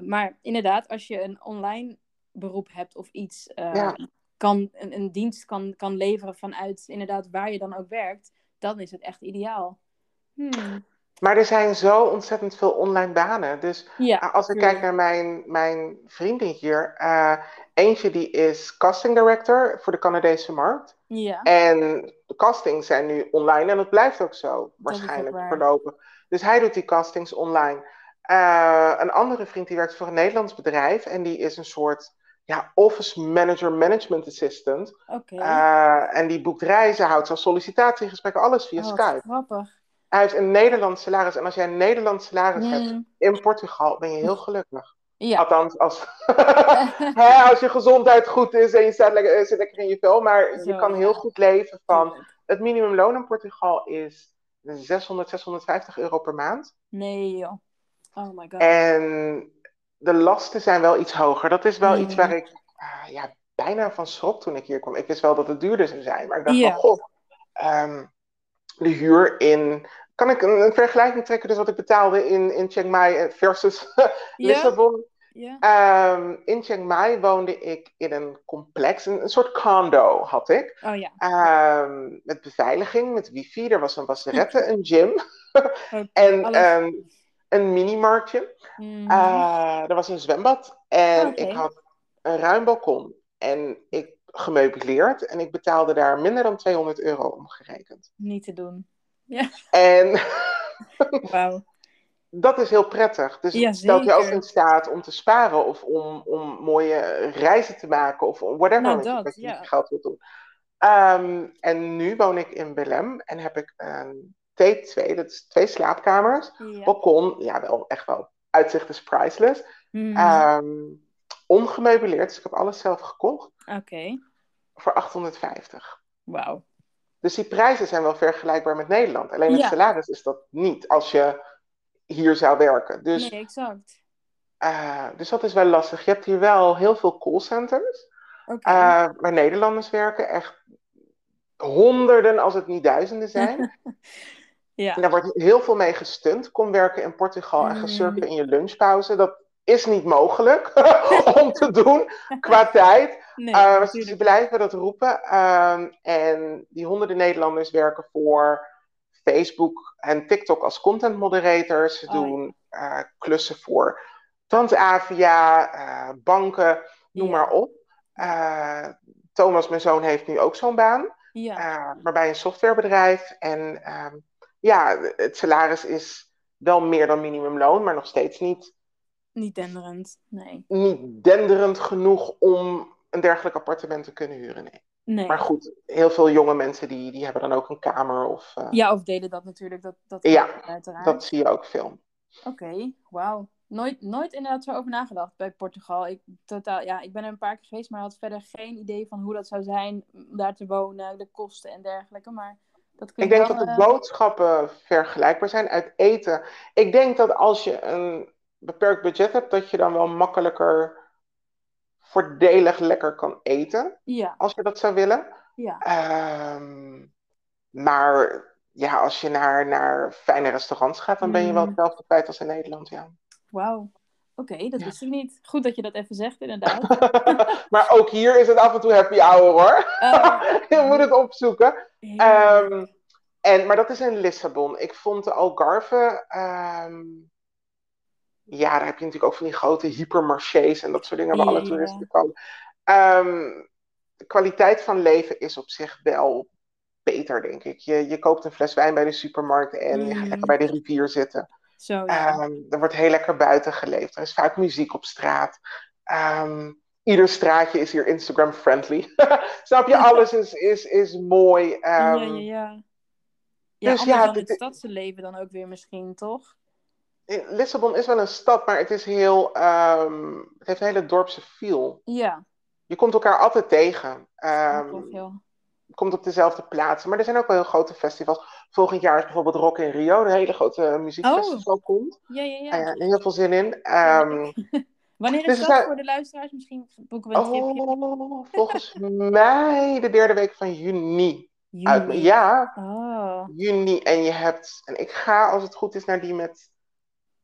maar inderdaad, als je een online beroep hebt of iets, ja kan, een, een dienst kan, kan leveren vanuit inderdaad waar je dan ook werkt, dan is het echt ideaal. Hmm. Maar er zijn zo ontzettend veel online banen. Dus als ik kijk naar mijn, mijn vriendin hier, uh, eentje die is casting director voor de Canadese markt. Ja. En de castings zijn nu online en dat blijft ook zo waarschijnlijk verlopen. Dus hij doet die castings online. Uh, een andere vriend die werkt voor een Nederlands bedrijf en die is een soort ja, office manager, management assistant. Oké. Eh, en die boekt reizen, houdt zo'n sollicitatiegesprekken, alles via oh, Skype. Grappig. Hij heeft een Nederlands salaris. En als jij een Nederlands salaris hebt in Portugal, ben je heel gelukkig. Ja. Althans, als, als je gezondheid goed is en je staat lekker, zit lekker in je vel. Maar je kan heel goed leven van. Het minimumloon in Portugal is 600, 650 euro per maand. Nee, joh. Oh my god. En de lasten zijn wel iets hoger. Dat is wel iets waar ik uh, ja, bijna van schrok toen ik hier kwam. Ik wist wel dat het duurder zou zijn, maar ik dacht van, goh, um, de huur in... Kan ik een, vergelijking trekken, dus wat ik betaalde in, in Chiang Mai versus Lissabon? Um, in Chiang Mai woonde ik in een complex, een, een soort condo had ik. Oh, ja. um, met beveiliging, met wifi. Er was een wasserette, een gym. en een minimarktje. Mm. er was een zwembad en ik had een ruim balkon. En ik gemeubileerd en ik betaalde daar minder dan 200 euro omgerekend. Niet te doen. Ja. En wow. dat is heel prettig. Dus ja, stelt je ook in staat om te sparen of om, om mooie reizen te maken of whatever nou, dat, wat je ja. geld wilt doen. Um, en nu woon ik in Belém en heb ik een T2, dat is twee slaapkamers. Ja. Balkon, ja, wel echt wel. Uitzicht is priceless. Mm. Ongemeubileerd, dus ik heb alles zelf gekocht. Oké. Voor 850. Wauw. Dus die prijzen zijn wel vergelijkbaar met Nederland. Alleen het salaris is dat niet als je hier zou werken. Dus, nee, exact. Uh, dus dat is wel lastig. Je hebt hier wel heel veel callcenters. Okay. Uh, eh, waar Nederlanders werken. Echt honderden, als het niet duizenden zijn. Ja. En daar wordt heel veel mee gestunt. Kom werken in Portugal en ga surfen mm. in je lunchpauze. Dat is niet mogelijk om te doen qua tijd. Nee, uh, ze blijven dat roepen. Ehm, en die honderden Nederlanders werken voor Facebook en TikTok als content moderators. Ze oh, doen uh, klussen voor Transavia, uh, banken, noem maar op. Thomas, mijn zoon, heeft nu ook zo'n baan. Ja. maar bij een softwarebedrijf. En ehm, ja, het salaris is wel meer dan minimumloon, maar nog steeds niet. Niet denderend, nee. Niet denderend genoeg om een dergelijk appartement te kunnen huren, nee. nee. Maar goed, heel veel jonge mensen die, die hebben dan ook een kamer of... Uh... Ja, of deden dat natuurlijk, dat, dat ja, uiteraard. dat zie je ook veel. Oké, wauw. Nooit, nooit inderdaad zo over nagedacht bij Portugal. Ik, totaal, ja, ik ben er een paar keer geweest, maar had verder geen idee van hoe dat zou zijn om daar te wonen, de kosten en dergelijke. Maar ik denk dat de eh, boodschappen vergelijkbaar zijn uit eten. Ik denk dat als je een beperkt budget hebt, dat je dan wel makkelijker voordelig lekker kan eten. Ja. Als je dat zou willen. Ja. Ehm, maar ja, als je naar, naar fijne restaurants gaat, dan ben je wel mm. hetzelfde kwijt als in Nederland. Ja. Wauw. Oké, dat wist ik niet. Goed dat je dat even zegt, inderdaad. maar ook hier is het af en toe happy hour hoor. Oh. je moet het opzoeken. Um, en, maar dat is in Lissabon. Ik vond de Algarve. Ehm, ja, daar heb je natuurlijk ook van die grote hypermarchés en dat soort dingen waar alle toeristen komen. Um, de kwaliteit van leven is op zich wel beter, denk ik. Je, je koopt een fles wijn bij de supermarkt en je gaat mm. lekker bij de rivier zitten. Zo, ja. er wordt heel lekker buiten geleefd. Er is vaak muziek op straat. Um, ieder straatje is hier Instagram-friendly. Snap je? Alles is, is, is mooi. Um, ja, ja, ja. Ja, dus ja, dan het stadse leven dan ook weer misschien, toch? Lissabon is wel een stad, maar het is heel... Um, het heeft een hele dorpse feel. Ja. Je komt elkaar altijd tegen. Um, komt op dezelfde plaatsen. Maar er zijn ook wel heel grote festivals. Volgend jaar is bijvoorbeeld Rock in Rio, een hele grote muziekfestival oh. komt. Ja, ja, ja. Uh, heel veel zin in. Um, Wanneer is dus dat voor de luisteraars? Misschien boeken we een tripje. Oh, volgens mij de derde week van juni. juni. Uit, ja, oh. juni. En je hebt, en ik ga als het goed is naar die met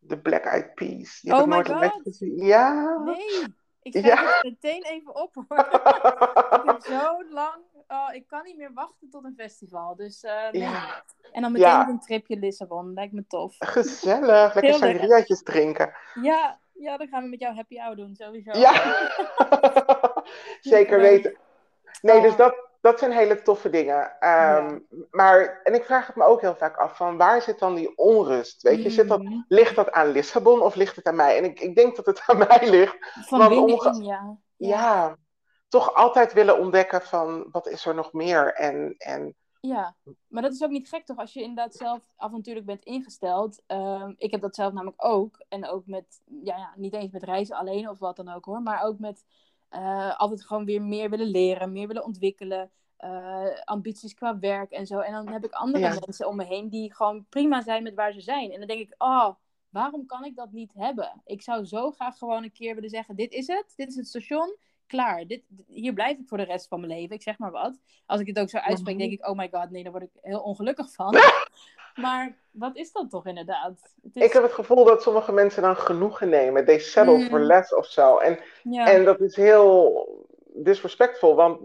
de Black Eyed Peas. Die oh my god. Gezien. Ja. Nee, ik ga ja. het meteen even op hoor. ik heb zo lang, oh, ik kan niet meer wachten tot een festival. Dus uh, nee. ja. En dan meteen ja. een tripje Lissabon, lijkt me tof. Gezellig, lekker sangriaatjes drinken. Ja, ja, dan gaan we met jou happy hour doen, sowieso. Ja, zeker weten. Nee, dus dat, dat zijn hele toffe dingen. Ehm, maar, en ik vraag het me ook heel vaak af, van waar zit dan die onrust? Weet je, zit dat, mm. ligt dat aan Lissabon of ligt het aan mij? En ik, ik denk dat het aan mij ligt. Van want binnenin, ja. ja. toch altijd willen ontdekken van, wat is er nog meer? En, en ja, maar dat is ook niet gek toch? Als je inderdaad zelf avontuurlijk bent ingesteld. Um, ik heb dat zelf namelijk ook. En ook met, ja, ja, niet eens met reizen alleen of wat dan ook hoor. Maar ook met uh, altijd gewoon weer meer willen leren, meer willen ontwikkelen. Uh, ambities qua werk en zo. En dan heb ik andere mensen om me heen die gewoon prima zijn met waar ze zijn. En dan denk ik, oh, waarom kan ik dat niet hebben? Ik zou zo graag gewoon een keer willen zeggen: dit is het, dit is het station klaar. Dit, hier blijf ik voor de rest van mijn leven. Ik zeg maar wat. Als ik het ook zo uitspreek, denk ik, oh my god, nee, daar word ik heel ongelukkig van. maar wat is dat toch inderdaad? Is... Ik heb het gevoel dat sommige mensen dan genoegen nemen. They settle mm. for less of zo. En, en dat is heel disrespectful, want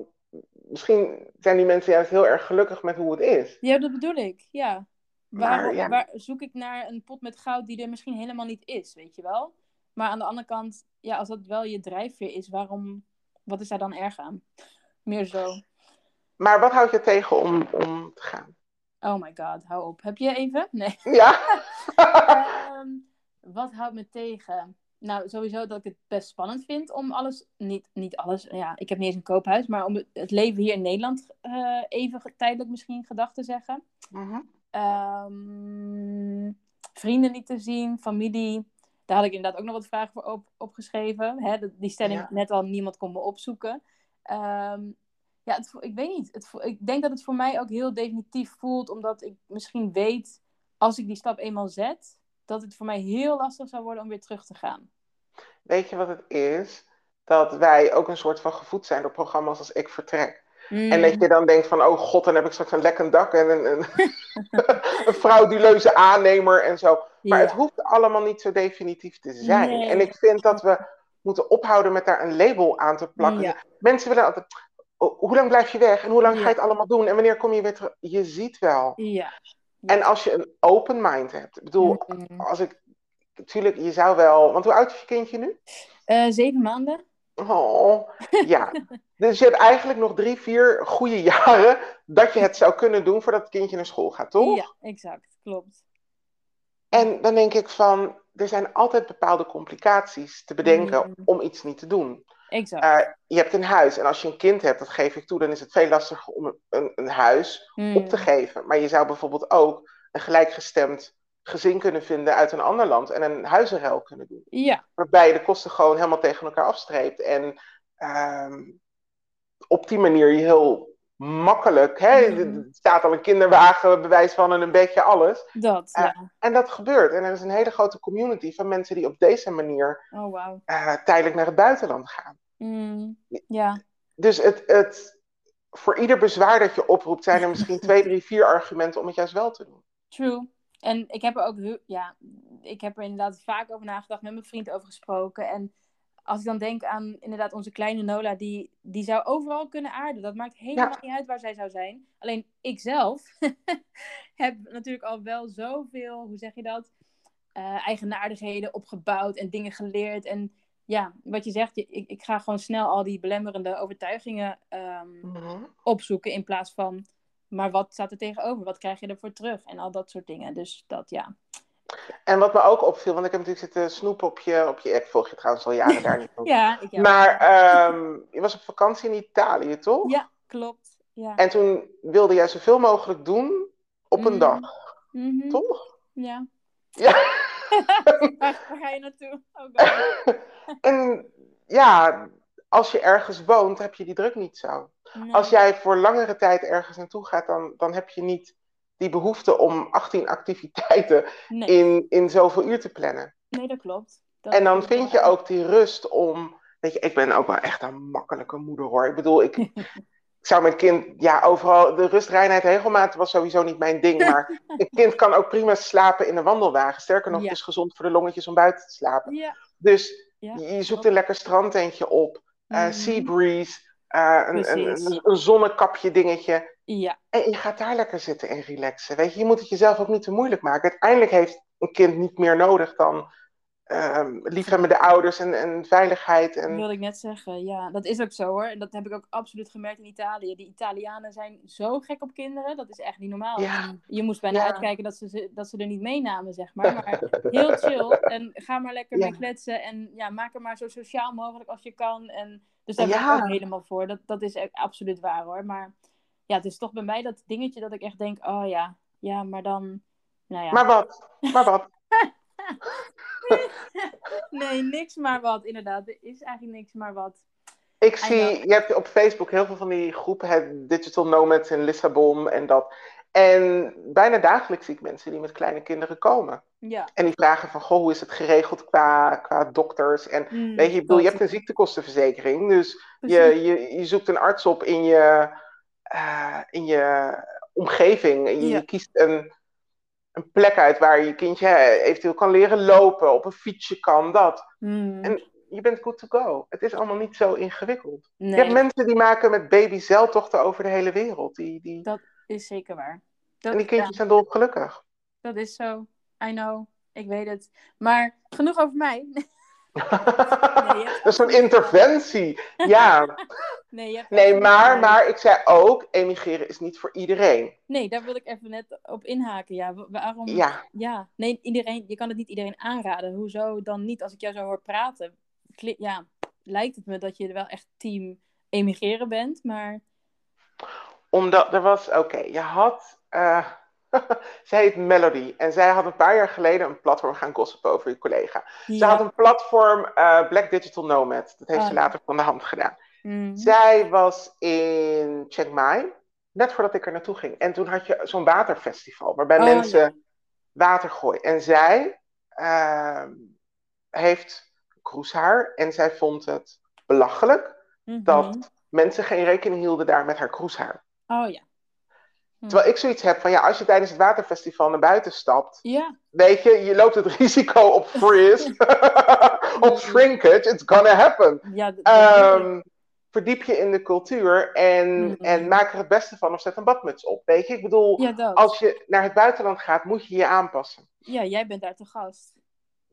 misschien zijn die mensen juist heel erg gelukkig met hoe het is. Ja, dat bedoel ik, ja. Waar, waar zoek ik naar een pot met goud die er misschien helemaal niet is, weet je wel? Maar aan de andere kant, ja, als dat wel je drijfveer is, waarom wat is daar dan erg aan? Meer zo. Maar wat houdt je tegen om, om te gaan? Oh my god, hou op. Heb je even? Nee. Ja. um, wat houdt me tegen? Nou, sowieso dat ik het best spannend vind om alles, niet, niet alles, ja, ik heb niet eens een koophuis, maar om het leven hier in Nederland uh, even tijdelijk misschien gedacht te zeggen. Uh um, vrienden niet te zien, familie. Daar had ik inderdaad ook nog wat vragen voor op, opgeschreven. Hè? Die stelling net al, niemand kon me opzoeken. Um, ja, het, ik weet niet. Het, ik denk dat het voor mij ook heel definitief voelt, omdat ik misschien weet, als ik die stap eenmaal zet, dat het voor mij heel lastig zou worden om weer terug te gaan. Weet je wat het is? Dat wij ook een soort van gevoed zijn door programma's als Ik Vertrek. En dat mm. je dan denkt van, oh god, dan heb ik straks een lekker dak en een, een, een frauduleuze aannemer en zo. Maar het hoeft allemaal niet zo definitief te zijn. En ik vind dat we moeten ophouden met daar een label aan te plakken. Mensen willen altijd, oh, hoe lang blijf je weg en hoe lang ga je het allemaal doen en wanneer kom je weer terug? Je ziet wel. Ja. En als je een open mind hebt, ik bedoel, mm. als ik, natuurlijk, je zou wel, want hoe oud is je kindje nu? Uh, zeven maanden. Oh, ja. dus je hebt eigenlijk nog drie, vier goede jaren dat je het zou kunnen doen voordat het kindje naar school gaat, toch? Ja, exact. Klopt. En dan denk ik van, er zijn altijd bepaalde complicaties te bedenken mm. om iets niet te doen. Exact. Uh, je hebt een huis en als je een kind hebt, dat geef ik toe, dan is het veel lastiger om een, een huis op te mm. geven. Maar je zou bijvoorbeeld ook een gelijkgestemd gezin kunnen vinden uit een ander land en een huizenruil kunnen doen. Ja. Waarbij je de kosten gewoon helemaal tegen elkaar afstreept. En uh, op die manier je heel makkelijk, hè, mm. er staat al een kinderwagen, bewijs van en een beetje alles. Dat, uh, ja. En dat gebeurt. En er is een hele grote community van mensen die op deze manier oh, wow. uh, tijdelijk naar het buitenland gaan. Mm. Ja. Dus het, het, voor ieder bezwaar dat je oproept, zijn er misschien twee, drie, vier argumenten om het juist wel te doen. True. En ik heb er ook, ja, ik heb er inderdaad vaak over nagedacht, met mijn vriend over gesproken. En als ik dan denk aan inderdaad onze kleine Nola, die, die zou overal kunnen aarden. Dat maakt helemaal niet uit waar zij zou zijn. Alleen ik zelf heb natuurlijk al wel zoveel, hoe zeg je dat, uh, eigenaardigheden opgebouwd en dingen geleerd. En ja, wat je zegt, ik, ik ga gewoon snel al die belemmerende overtuigingen um, opzoeken in plaats van maar wat staat er tegenover? Wat krijg je ervoor terug? En al dat soort dingen. Dus dat ja. En wat me ook opviel, want ik heb natuurlijk zitten snoepen op je, op je ik volg je trouwens al jaren daar niet ja, ik Maar um, je was op vakantie in Italië, toch? Ja, klopt. Ja. En toen wilde jij zoveel mogelijk doen op een mhm. dag. Mm Toch? Ja. Ja. waar, ga je naartoe? Oh en ja, als je ergens woont, heb je die druk niet zo. Als jij voor langere tijd ergens naartoe gaat, dan, dan heb je niet die behoefte om 18 activiteiten in, in zoveel uur te plannen. Nee, dat klopt. Dat en dan vind je ook die rust om. Weet je, ik ben ook wel echt een makkelijke moeder hoor. Ik bedoel, ik, ik zou mijn kind, ja, overal. De rust, reinheid, regelmaat was sowieso niet mijn ding. Maar een kind kan ook prima slapen in een wandelwagen. Sterker nog, het is gezond voor de longetjes om buiten te slapen. Ja. Dus je zoekt een lekker strandtentje op. Uh, Sea breeze. Uh, een, een, een, zonnekapje dingetje. Ja. En je gaat daar lekker zitten en relaxen. Weet je, je moet het jezelf ook niet te moeilijk maken. Uiteindelijk heeft een kind niet meer nodig dan um, liefhebbende ouders en, en veiligheid. En... Dat wilde ik net zeggen, ja. Dat is ook zo hoor. Dat heb ik ook absoluut gemerkt in Italië. Die Italianen zijn zo gek op kinderen. Dat is echt niet normaal. Ja. Je moest bijna uitkijken dat ze, dat ze er niet meenamen, zeg maar. Maar heel chill. En ga maar lekker mee kletsen. En ja, maak er maar zo sociaal mogelijk als je kan. En, dus daar ben ik ook helemaal voor. Dat, dat is absoluut waar hoor. Maar ja, het is toch bij mij dat dingetje dat ik echt denk, oh ja, ja, maar dan, nou ja. Maar wat? Maar wat? nee, niks maar wat, inderdaad. Er is eigenlijk niks maar wat. Ik zie, je hebt op Facebook heel veel van die groepen, het Digital Nomads in Lissabon en dat. En bijna dagelijks zie ik mensen die met kleine kinderen komen. Ja. En die vragen van, goh, hoe is het geregeld qua, qua dokters? En mm, weet je, bedoel, je hebt een ziektekostenverzekering. Dus je, je, je zoekt een arts op in je, uh, in je omgeving. Je, je kiest een, een plek uit waar je kindje eventueel kan leren lopen, op een fietsje kan, dat. Mm. En je bent good to go. Het is allemaal niet zo ingewikkeld. Nee. Je hebt mensen die maken met baby zeiltochten over de hele wereld. Die, die... Dat is zeker waar. Dat, en die kindjes zijn dolgelukkig. Dat is zo. I know. Ik weet het. Maar genoeg over mij. nee, dat is een interventie. Ja. nee, nee maar, maar ik zei ook, emigreren is niet voor iedereen. Nee, daar wil ik even net op inhaken. Ja, waarom? Ja. ja. Nee, iedereen, je kan het niet iedereen aanraden. Hoezo dan niet? Als ik jou zo hoor praten, ja, lijkt het me dat je wel echt team emigreren bent, maar... Omdat er was, oké, je had... Uh zij heet Melody. En zij had een paar jaar geleden een platform gaan gossipen over je collega. Ze had een platform uh, Black Digital Nomad. Dat heeft ze ah. later van de hand gedaan. Mhm. Zij was in Chiang Mai, net voordat ik er naartoe ging. En toen had je zo'n waterfestival, waarbij oh, mensen water gooien. En zij uh, heeft kroeshaar en zij vond het belachelijk mhm. dat mensen geen rekening hielden daar met haar kroeshaar. Oh ja. Hm. Terwijl ik zoiets heb van ja, als je tijdens het waterfestival naar buiten stapt, ja. weet je, je loopt het risico op frizz, op shrinkage, it's gonna happen. Ja, um, verdiep je in de cultuur en, mm. en maak er het beste van of zet een badmuts op. Weet je, ik bedoel, ja, als je naar het buitenland gaat, moet je je aanpassen. Ja, jij bent daar te gast.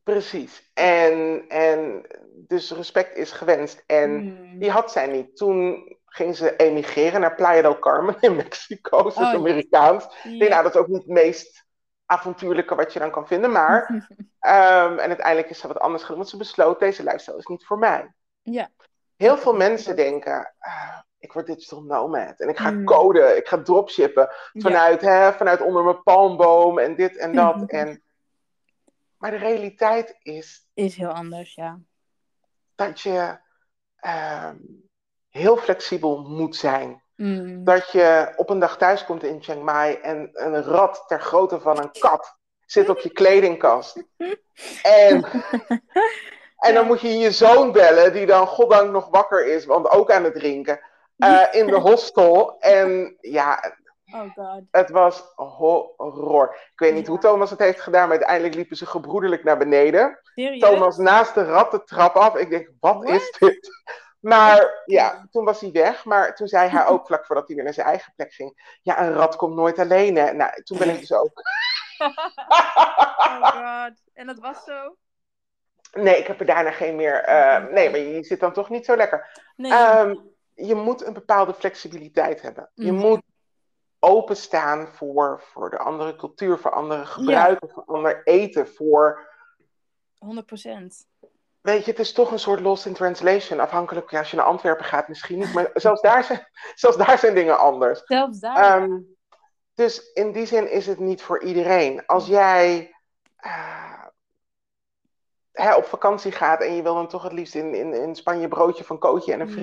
Precies. En, en dus respect is gewenst. En mm. die had zij niet. Toen ging ze emigreren naar Playa del Carmen in Mexico. Ze is oh, Amerikaans. Ja. Ik denk, nou, dat is ook niet het meest avontuurlijke wat je dan kan vinden. Maar, um, en uiteindelijk is ze wat anders gedaan. Want ze besloot, deze lifestyle is niet voor mij. Ja. Heel veel mensen denken, ah, ik word digital nomad. En ik ga mm. coden, ik ga dropshippen. Vanuit, hè, vanuit onder mijn palmboom en dit en dat. en, maar de realiteit is... Is heel anders, ja. Dat je... Um, heel flexibel moet zijn. Mm. Dat je op een dag thuis komt in Chiang Mai en een rat ter grootte van een kat zit op je kledingkast. En, en dan moet je je zoon bellen, die dan goddank nog wakker is, want ook aan het drinken, uh, in de hostel. En ja, oh God. het was horror. Ik weet niet ja. hoe Thomas het heeft gedaan, maar uiteindelijk liepen ze gebroederlijk naar beneden. Serieus? Thomas naast de rat de trap af. Ik denk, wat What? is dit? Maar ja, toen was hij weg. Maar toen zei hij ook vlak voordat hij weer naar zijn eigen plek ging: Ja, een rat komt nooit alleen. Hè? Nou, toen ben ik dus ook. oh god. En dat was zo? Nee, ik heb er daarna geen meer. Uh, nee, maar je zit dan toch niet zo lekker. Nee. Um, je moet een bepaalde flexibiliteit hebben. Je Mm. moet openstaan voor, voor de andere cultuur, voor andere gebruiken, voor ander eten, voor... 100 procent. Weet je, het is toch een soort lost in translation. Afhankelijk, ja, als je naar Antwerpen gaat misschien niet. Maar zelfs daar zijn, zelfs daar zijn dingen anders. Zelfs daar. Um, dus in die zin is het niet voor iedereen. Als jij uh, hè, op vakantie gaat en je wil dan toch het liefst in, in, in Spanje broodje van kootje en een mm.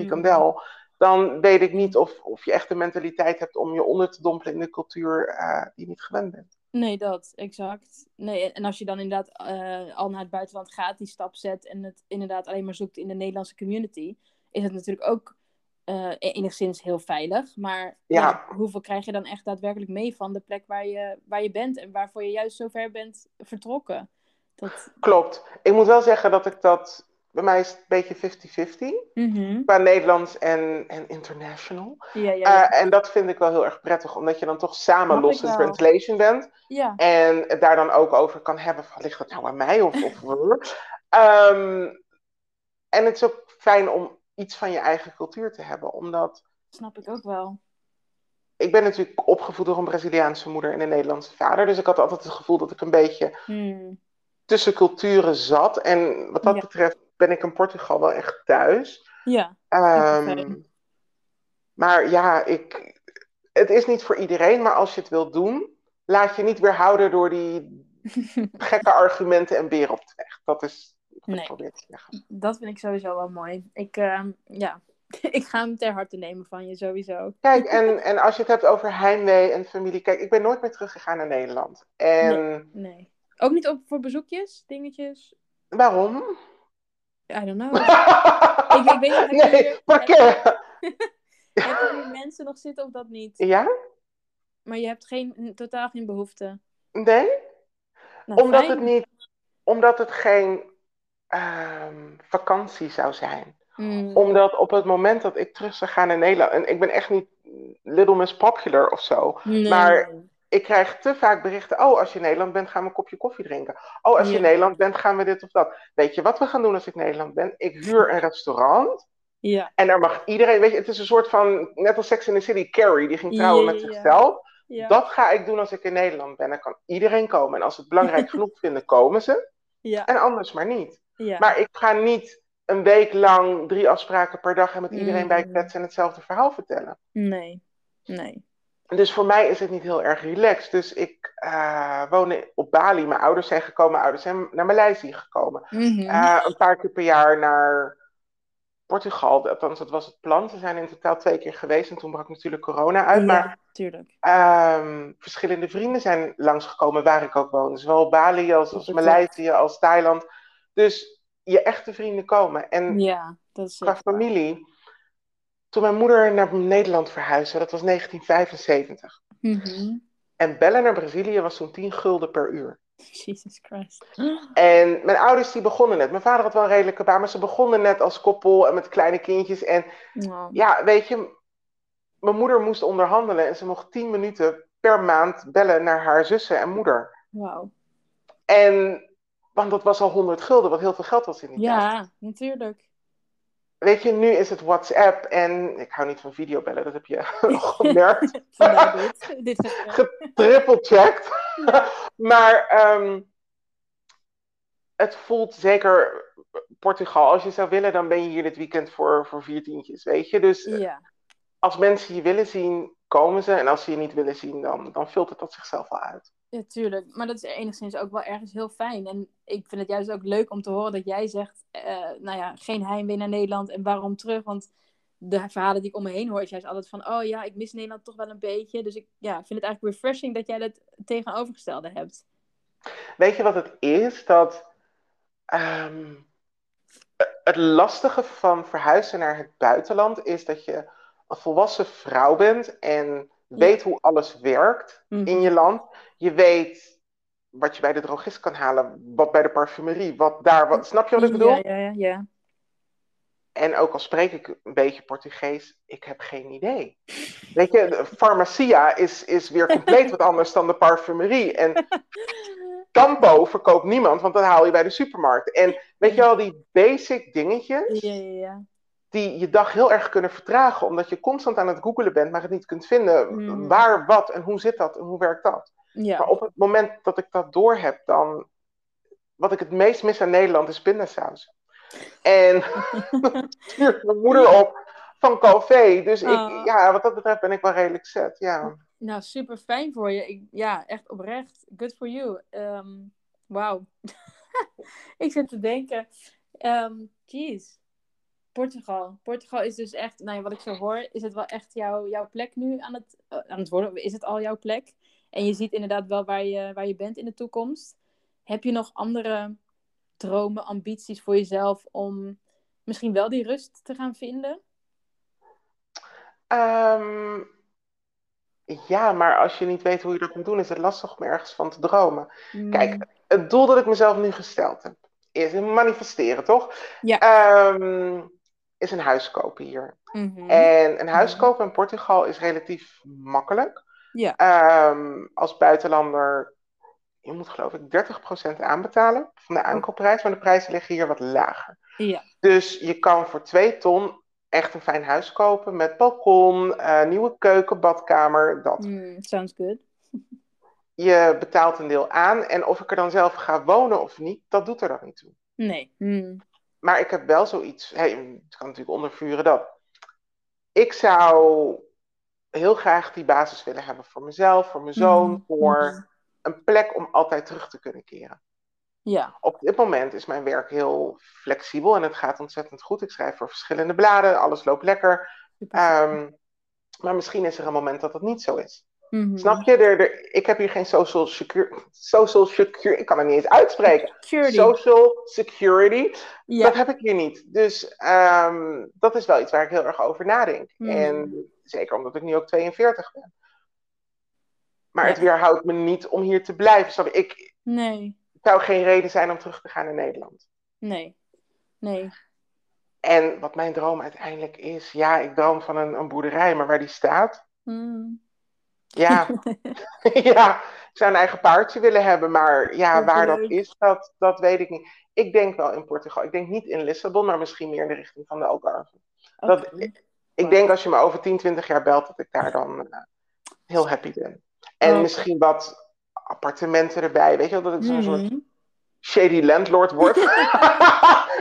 Dan weet ik niet of, of je echt de mentaliteit hebt om je onder te dompelen in de cultuur uh, die je niet gewend bent. Nee, dat, exact. Nee, en als je dan inderdaad uh, al naar het buitenland gaat, die stap zet en het inderdaad alleen maar zoekt in de Nederlandse community, is het natuurlijk ook uh, enigszins heel veilig. Maar ja. hoeveel krijg je dan echt daadwerkelijk mee van de plek waar je, waar je bent en waarvoor je juist zo ver bent vertrokken? Dat... Klopt. Ik moet wel zeggen dat ik dat. Bij mij is het een beetje 50-50. Mm Qua Nederlands en, en international. Ja, ja, uh, en dat vind ik wel heel erg prettig, omdat je dan toch samen los in translation bent. Ja. En het daar dan ook over kan hebben: van, ligt dat nou aan mij? Of, of um, en het is ook fijn om iets van je eigen cultuur te hebben, omdat. Snap ik ook wel. Ik ben natuurlijk opgevoed door een Braziliaanse moeder en een Nederlandse vader. Dus ik had altijd het gevoel dat ik een beetje hmm tussen culturen zat. En wat dat betreft ben ik in Portugal wel echt thuis. Ja. Um, maar ja, ik, het is niet voor iedereen, maar als je het wilt doen, laat je niet weerhouden door die gekke argumenten en beren op de weg. Dat is wat ik probeer te zeggen. Dat vind ik sowieso wel mooi. Ik, uh, ja, ik ga hem ter harte nemen van je sowieso. Kijk, en, en als je het hebt over heimwee en familie. Kijk, ik ben nooit meer teruggegaan naar Nederland. En nee, nee. Ook niet op, voor bezoekjes, dingetjes? Waarom? I don't know. ik, ik, weet niet. Nee, parkeer. Heb je hier mensen nog zitten of dat niet? Ja. Maar je hebt geen, totaal geen behoefte? Nee. Nou, omdat, het niet, omdat het geen um, vakantie zou zijn. Hmm. Omdat op het moment dat ik terug zou gaan naar Nederland... En ik ben echt niet Little Miss Popular of zo. Nee. Maar ik krijg te vaak berichten. Oh, als je in Nederland bent, gaan we een kopje koffie drinken. Oh, als je in Nederland bent, gaan we dit of dat. Weet je wat we gaan doen als ik in Nederland ben? Ik huur een restaurant. Ja. En daar mag iedereen. Weet je, het is een soort van. Net als Sex in the City, Carrie, die ging trouwen met zichzelf. Dat ga ik doen als ik in Nederland ben. Dan kan iedereen komen. En als ze het belangrijk genoeg vinden, komen ze. Ja. En anders maar niet. Maar ik ga niet een week lang drie afspraken per dag en met iedereen mm. bij kletsen en hetzelfde verhaal vertellen. Nee, nee. Dus voor mij is het niet heel erg relaxed. Dus ik uh, woon op Bali. Mijn ouders zijn gekomen. Mijn ouders zijn naar Maleisië gekomen. Mhm. Eh, een paar keer per jaar naar Portugal. Althans, dat was het plan. Ze zijn in totaal twee keer geweest. En toen brak natuurlijk corona uit. Ja, maar tuurlijk. Um, verschillende vrienden zijn langsgekomen waar ik ook woon. Zowel Bali als, als Maleisië als Thailand. Dus je echte vrienden komen. En ja, dat is qua familie toen mijn moeder naar Nederland verhuisde, dat was 1975. Mhm. En bellen naar Brazilië was toen 10 gulden per uur. Jesus Christ. En mijn ouders die begonnen net. Mijn vader had wel een redelijke baan, maar ze begonnen net als koppel en met kleine kindjes. En ja, weet je, mijn moeder moest onderhandelen en ze mocht 10 minuten per maand bellen naar haar zussen en moeder. Wauw. En, want dat was al 100 gulden, wat heel veel geld was in die ja, tijd. Ja, natuurlijk. Weet je, nu is het WhatsApp en ik hou niet van videobellen, dat heb je nog gemerkt. Getrippelcheckt. maar um, het voelt zeker Portugal. Als je zou willen, dan ben je hier dit weekend voor, voor vier tientjes, weet je. Dus ja. als mensen je willen zien, komen ze. En als ze je niet willen zien, dan, dan vult het dat zichzelf wel uit. Ja, tuurlijk. Maar dat is enigszins ook wel ergens heel fijn. En ik vind het juist ook leuk om te horen dat jij zegt, uh, nou ja, geen heimwee naar Nederland en waarom terug? Want de verhalen die ik om me heen hoor, is juist altijd van, oh ja, ik mis Nederland toch wel een beetje. Dus ik ja, vind het eigenlijk refreshing dat jij het tegenovergestelde hebt. Weet je wat het is? Dat um, het lastige van verhuizen naar het buitenland is dat je een volwassen vrouw bent en weet hoe alles werkt in mhm. je land. Je weet wat je bij de drogist kan halen, wat bij de parfumerie, wat daar, wat, snap je wat ik bedoel? Ja, ja, ja. En ook al spreek ik een beetje Portugees, ik heb geen idee. Weet je, farmacia is, is weer compleet wat anders dan de parfumerie. En Campo verkoopt niemand, want dat haal je bij de supermarkt. En weet je al, die basic dingetjes. Ja, ja, ja. Die je dag heel erg kunnen vertragen, omdat je constant aan het googelen bent, maar het niet kunt vinden. Hmm. Waar, wat en hoe zit dat en hoe werkt dat? Ja. Maar op het moment dat ik dat door heb, dan. Wat ik het meest mis aan Nederland is pindasaus. En stuurt mijn moeder op van Calvé. Dus ik, Oh. ja, wat dat betreft ben ik wel redelijk zet. Ja. Nou, super fijn voor je. Ik, ja, echt oprecht. Good for you. Ehm Wauw. ik zit te denken. Ehm jeez. Portugal. Portugal is dus echt, nou ja, wat ik zo hoor, is het wel echt jouw, jouw plek nu aan het, eh, aan het worden? Is het al jouw plek? En je ziet inderdaad wel waar je, waar je bent in de toekomst. Heb je nog andere dromen, ambities voor jezelf om misschien wel die rust te gaan vinden? Ehm, ja, maar als je niet weet hoe je dat moet doen, is het lastig om ergens van te dromen. Kijk, Mm, het doel dat ik mezelf nu gesteld heb, is manifesteren, toch? Ja. Ehm, is een huis kopen hier. mhm. En een huis Mhm. kopen in Portugal is relatief makkelijk. Ja. Ehm, als buitenlander, je moet geloof ik 30% aanbetalen van de aankoopprijs, maar de prijzen liggen hier wat lager. Ja. Dus je kan voor 2 ton echt een fijn huis kopen met balkon, eh, nieuwe keuken, badkamer, dat. Mm, sounds good. Je betaalt een deel aan en of ik er dan zelf ga wonen of niet, dat doet er dan niet toe. Nee. Mm, Maar ik heb wel zoiets, hey, het kan natuurlijk ondervuren dat. Ik zou heel graag die basis willen hebben voor mezelf, voor mijn zoon, Mhm, voor een plek om altijd terug te kunnen keren. Ja. Op dit moment is mijn werk heel flexibel en het gaat ontzettend goed. Ik schrijf voor verschillende bladen, alles loopt lekker. Ehm, maar misschien is er een moment dat dat niet zo is. Mhm. Snap je? Er, er- ik heb hier geen social security. Social security. Ik kan het niet eens uitspreken. Security. Social security. Dat heb ik hier niet. Dus ehm, dat is wel iets waar ik heel erg over nadenk. Hmm. En zeker omdat ik nu ook 42 ben. Maar het weerhoudt me niet om hier te blijven. Snap je? Ik Nee. het zou geen reden zijn om terug te gaan naar Nederland. Nee. Nee. En wat mijn droom uiteindelijk is, ja, ik droom van een, een boerderij, maar waar die staat, Mm. Ja, ja, ik zou een eigen paardje willen hebben, maar ja, waar dat is, dat, dat weet ik niet. Ik denk wel in Portugal. Ik denk niet in Lissabon, maar misschien meer in de richting van de Algarve. Dat-. Ik denk als je me over 10, 20 jaar belt, dat ik daar dan eh, heel happy ben. En misschien wat appartementen erbij, weet je wel, dat ik zo'n soort Mhm. shady landlord word.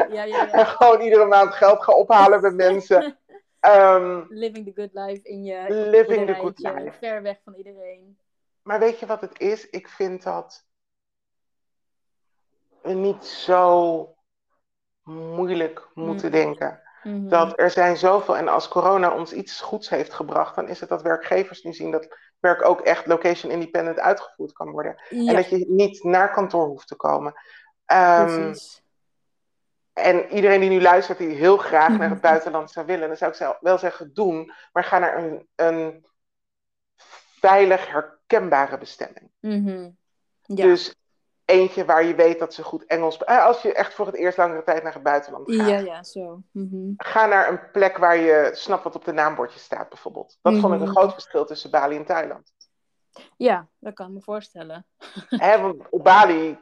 Ja, ja, ja. en gewoon iedere maand geld ga ophalen bij mensen. Ehm, Living the good life in je living the good life. Ver weg van iedereen. Maar weet je wat het is? Ik vind dat we niet zo moeilijk moeten Mm. denken. Mhm. Dat er zijn zoveel, en als corona ons iets goeds heeft gebracht, dan is het dat werkgevers nu zien dat werk ook echt location independent uitgevoerd kan worden. En dat je niet naar kantoor hoeft te komen. Ehm, precies. En iedereen die nu luistert, die heel graag naar Mhm. het buitenland zou willen, dan zou ik wel zeggen: doen, maar ga naar een, een veilig herkenbare bestemming. Mhm. Ja. Dus eentje waar je weet dat ze goed Engels. eh, Als je echt voor het eerst langere tijd naar het buitenland gaat. ja, ja, zo. Mhm. Ga naar een plek waar je snapt wat op de naambordje staat, bijvoorbeeld. Dat vond ik een Mhm. groot verschil tussen Bali en Thailand. Ja, dat kan ik me voorstellen. Hè, want op Bali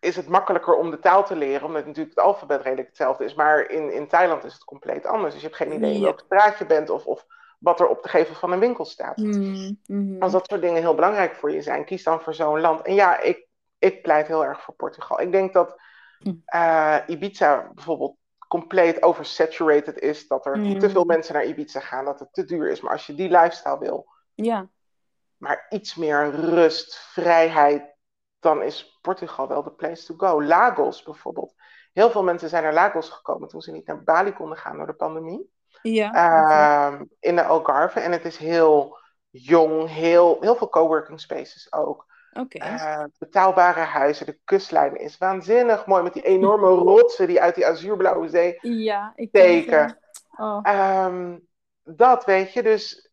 is het makkelijker om de taal te leren, omdat natuurlijk het alfabet redelijk hetzelfde is. Maar in, in Thailand is het compleet anders. Dus je hebt geen idee in Ja. welke straat je bent of, of wat er op de gevel van een winkel staat. Mhm. Mhm. Als dat soort dingen heel belangrijk voor je zijn, kies dan voor zo'n land. En ja, ik, ik pleit heel erg voor Portugal. Ik denk dat Hm. eh, Ibiza bijvoorbeeld compleet oversaturated is. Dat er Mm. te veel mensen naar Ibiza gaan, dat het te duur is. Maar als je die lifestyle wil, Ja. maar iets meer rust, vrijheid, dan is Portugal wel de place to go. Lagos bijvoorbeeld. Heel veel mensen zijn naar Lagos gekomen toen ze niet naar Bali konden gaan door de pandemie. Ja. Ehm, in de Algarve. En het is heel jong, heel, heel veel coworking spaces ook. Oké. Eh, betaalbare huizen, de kustlijn is waanzinnig mooi met die enorme rotsen die uit die azuurblauwe zee Ja, ik ken het, steken. ja. Oh. Ehm, dat weet je, dus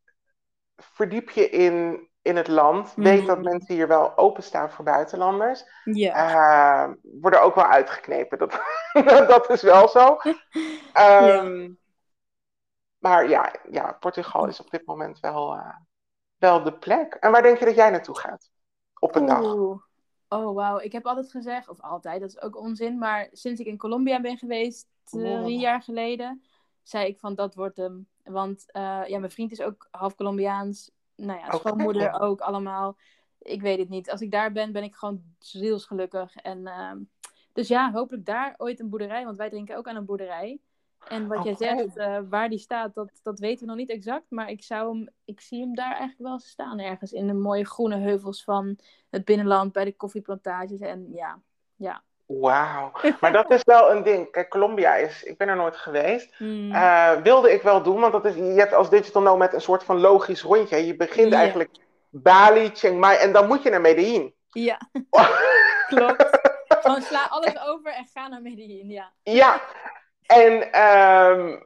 verdiep je in, in het land. Weet dat Mhm. mensen hier wel openstaan voor buitenlanders. Ja. Ehm, worden ook wel uitgeknepen, dat, dat is wel zo. Ehm, Maar ja, ja, Portugal is op dit moment wel, eh, wel de plek. En waar denk je dat jij naartoe gaat? Op een dag. Oeh. Oh, wauw. Ik heb altijd gezegd, of altijd, dat is ook onzin, maar sinds ik in Colombia ben geweest, drie Oh. jaar geleden, zei ik van dat wordt hem. Want ja, mijn vriend is ook half Colombiaans. Nou ja, schoonmoeder ook allemaal. Ik weet het niet. Als ik daar ben, ben ik gewoon zielsgelukkig. En, ehm, dus ja, hopelijk daar ooit een boerderij. Want wij drinken ook aan een boerderij. En wat jij zegt, uh, waar die staat, dat, dat weten we nog niet exact. Maar ik, zou hem, ik zie hem daar eigenlijk wel staan ergens. In de mooie groene heuvels van het binnenland, bij de koffieplantages. En ja, ja. Wauw. Maar dat is wel een ding. Kijk, Colombia is, ik ben er nooit geweest. Hmm. Eh, wilde ik wel doen, want dat is, je hebt als digital nomad een soort van logisch rondje. Je begint eigenlijk Bali, Chiang Mai en dan moet je naar Medellin. Ja, klopt. Gewoon sla alles over en ga naar Medellin, ja. Ja, en, ehm,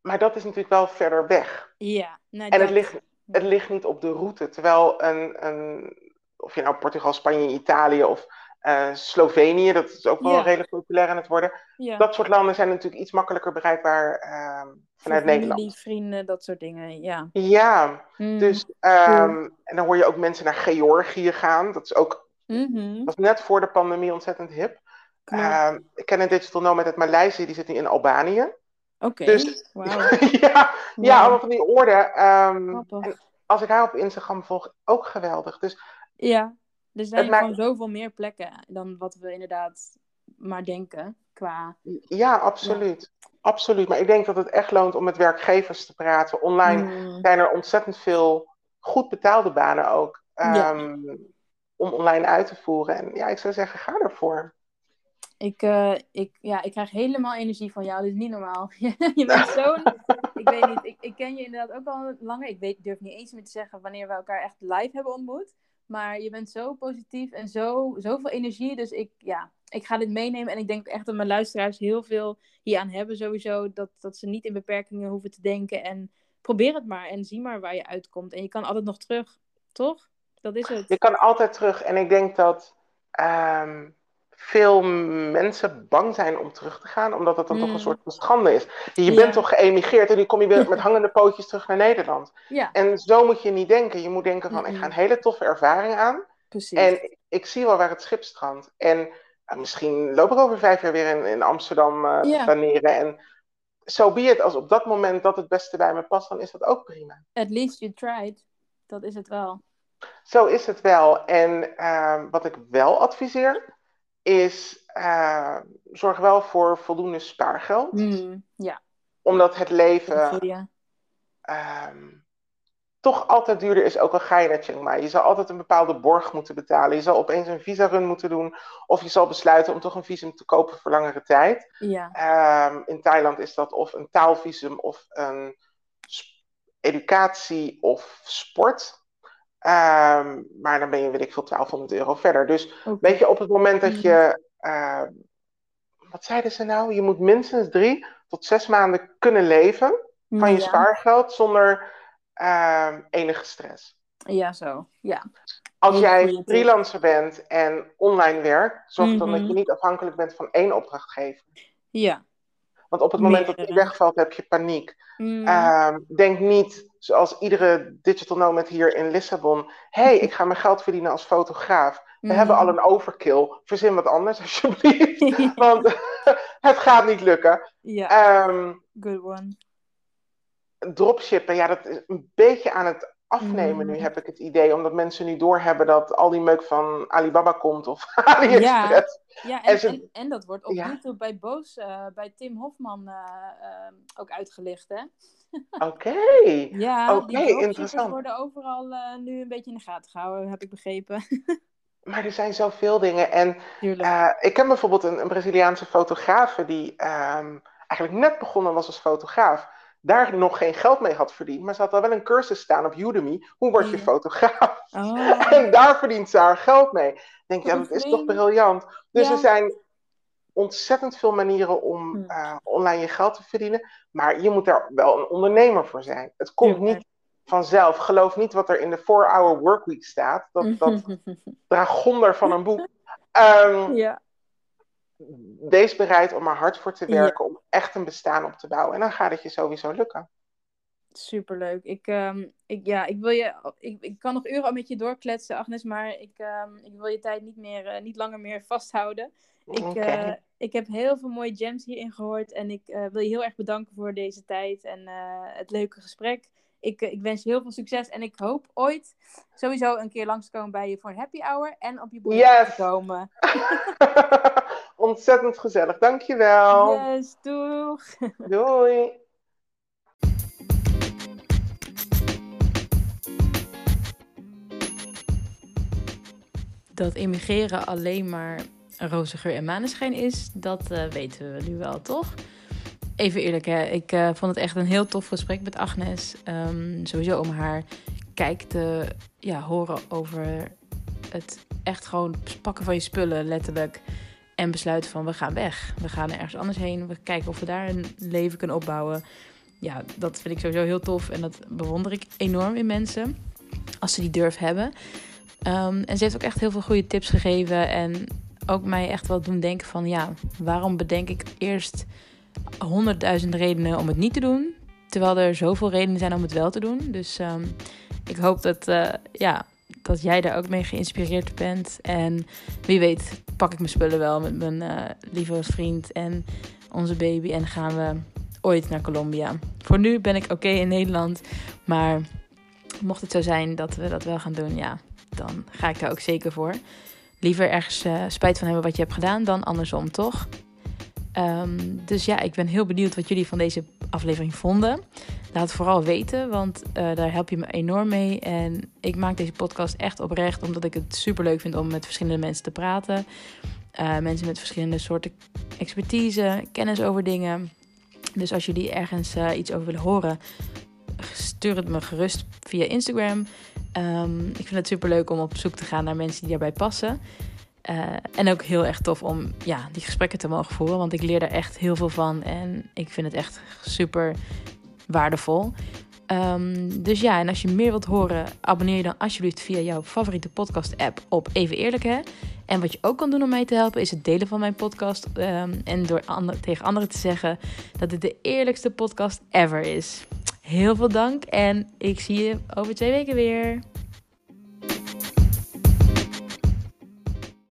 maar dat is natuurlijk wel verder weg. Ja. Nou, en het ligt, het ligt niet op de route. Terwijl een, een, of je nou Portugal, Spanje, Italië of uh, Slovenië, dat is ook wel redelijk populair aan het worden. Ja. Dat soort landen zijn natuurlijk iets makkelijker bereikbaar uh, vanuit familie, Nederland. vrienden, dat soort dingen, ja. Ja, mm. dus um, en dan hoor je ook mensen naar Georgië gaan. Dat is ook, mm dat was net voor de pandemie ontzettend hip. Uh, ik ken een digital nomad uit Maleisië, die zit nu in Albanië. Oké, dus, wow. ja, ja, allemaal van die orde. Um, en als ik haar op Instagram volg, ook geweldig. Dus, ja, er zijn maakt... gewoon zoveel meer plekken dan wat we inderdaad maar denken. Qua... Ja, absoluut. Absoluut. Maar ik denk dat het echt loont om met werkgevers te praten. Online mm. zijn er ontzettend veel goed betaalde banen ook. Um, om online uit te voeren. En ja, ik zou zeggen, ga ervoor. Ik, uh, ik, ja, ik krijg helemaal energie van jou. Dit is niet normaal. je bent zo'n... ik weet niet, ik, ik ken je inderdaad ook al langer. Ik weet, durf niet eens meer te zeggen wanneer we elkaar echt live hebben ontmoet. Maar je bent zo positief en zo, zoveel energie. Dus ik, ja, ik ga dit meenemen. En ik denk echt dat mijn luisteraars heel veel hier aan hebben sowieso. Dat, dat ze niet in beperkingen hoeven te denken. En probeer het maar en zie maar waar je uitkomt. En je kan altijd nog terug, toch? Dat is het. Je kan altijd terug. En ik denk dat... Um veel mensen bang zijn om terug te gaan, omdat het dan toch een mm. soort van schande is. Je bent toch geëmigreerd en nu kom je weer met hangende pootjes terug naar Nederland. Ja. En zo moet je niet denken. Je moet denken van, ik ga een hele toffe ervaring aan. Precies. En ik zie wel waar het schip strandt. En uh, misschien loop ik over vijf jaar weer in, in Amsterdam uh, ja. En zo so be it. Als op dat moment dat het beste bij me past, dan is dat ook prima. At least you tried. Dat is het wel. Zo is het wel. En uh, wat ik wel adviseer, is uh, zorg wel voor voldoende spaargeld. Mm, ja. Omdat het leven um, toch altijd duurder is, ook al ga je naar Chiang Mai. Je zal altijd een bepaalde borg moeten betalen. Je zal opeens een visa-run moeten doen. Of je zal besluiten om toch een visum te kopen voor langere tijd. Ja. Um, in Thailand is dat of een taalvisum of een educatie of sport. Um, maar dan ben je, weet ik veel, 1200 euro verder. Dus okay. weet je, op het moment dat je. Uh, wat zeiden ze nou? Je moet minstens drie tot zes maanden kunnen leven van je ja. spaargeld zonder uh, enige stress. Ja, zo. Ja. Als jij freelancer bent en online werkt, zorg mm -hmm. dan dat je niet afhankelijk bent van één opdrachtgever. Ja. Want op het moment Meerdere. dat je wegvalt, heb je paniek. Mm. Uh, denk niet, zoals iedere digital nomad hier in Lissabon. Hé, hey, ik ga mijn geld verdienen als fotograaf. We mm. hebben al een overkill. Verzin wat anders, alsjeblieft. Want het gaat niet lukken. Ja, um, good one. Dropshippen, ja, dat is een beetje aan het afnemen mm. nu, heb ik het idee. Omdat mensen nu doorhebben dat al die meuk van Alibaba komt of AliExpress. Ja, ja en, en, en, dat wordt op ja. YouTube bij Boos, uh, bij Tim Hofman uh, uh, ook uitgelicht, hè? Oké, ja, okay, die interessant. worden overal nu een beetje in de gaten gehouden, heb ik begrepen. maar er zijn zoveel dingen. En ik ken bijvoorbeeld een, een Braziliaanse fotograaf die ehm, eigenlijk net begonnen was als fotograaf daar nog geen geld mee had verdiend. Maar ze had al wel een cursus staan op Udemy. Hoe word je fotograaf? Oh. En daar verdient ze haar geld mee. Ik denk, ja, dat is toch briljant. Dus ja. er zijn ontzettend veel manieren om uh, online je geld te verdienen. Maar je moet daar wel een ondernemer voor zijn. Het komt ja. niet vanzelf. Geloof niet wat er in de 4-hour workweek staat. Dat, dat dragonder van een boek. Um, ja wees bereid om er hard voor te werken, ja. om echt een bestaan op te bouwen. En dan gaat het je sowieso lukken. Superleuk. Ik, um, ik, ja, ik, wil je, ik, ik kan nog uren met je doorkletsen, Agnes, maar ik, um, ik wil je tijd niet, meer, uh, niet langer meer vasthouden. Ik, okay. uh, Ik heb heel veel mooie gems hierin gehoord. En ik wil je heel erg bedanken voor deze tijd en het leuke gesprek. Ik, ik wens je heel veel succes. En ik hoop ooit sowieso een keer langskomen bij je voor een happy hour. En op je boek yes. te komen. Ontzettend gezellig. Dankjewel. Yes, doeg. Doei. Dat immigreren alleen maar roze geur en maneschijn is, dat uh, weten we nu wel, toch? Even eerlijk, hè? ik uh, vond het echt een heel tof gesprek met Agnes. Um, sowieso om haar kijk te ja, horen over het echt gewoon pakken van je spullen, letterlijk. En besluiten van we gaan weg. We gaan ergens anders heen. We kijken of we daar een leven kunnen opbouwen. Ja, dat vind ik sowieso heel tof. En dat bewonder ik enorm in mensen. Als ze die durf hebben. Um, en ze heeft ook echt heel veel goede tips gegeven. En ook mij echt wel doen denken van ja, waarom bedenk ik eerst honderdduizend redenen om het niet te doen. Terwijl er zoveel redenen zijn om het wel te doen. Dus um, ik hoop dat, uh, ja, dat jij daar ook mee geïnspireerd bent. En wie weet, pak ik mijn spullen wel met mijn uh, lieve vriend en onze baby. En gaan we ooit naar Colombia. Voor nu ben ik oké in Nederland. Maar mocht het zo zijn dat we dat wel gaan doen, ja, dan ga ik daar ook zeker voor. Liever ergens uh, spijt van hebben wat je hebt gedaan dan andersom, toch? Um, dus ja, ik ben heel benieuwd wat jullie van deze aflevering vonden. Laat het vooral weten, want uh, daar help je me enorm mee. En ik maak deze podcast echt oprecht, omdat ik het super leuk vind om met verschillende mensen te praten. Uh, mensen met verschillende soorten expertise, kennis over dingen. Dus als jullie ergens uh, iets over willen horen, stuur het me gerust via Instagram. Um, ik vind het super leuk om op zoek te gaan naar mensen die daarbij passen. Uh, en ook heel erg tof om ja, die gesprekken te mogen voeren. Want ik leer daar echt heel veel van. En ik vind het echt super waardevol. Um, dus ja, en als je meer wilt horen, abonneer je dan alsjeblieft via jouw favoriete podcast-app op Even Eerlijk hè. En wat je ook kan doen om mij te helpen, is het delen van mijn podcast. Um, en door tegen anderen te zeggen dat het de eerlijkste podcast ever is. Heel veel dank en ik zie je over twee weken weer.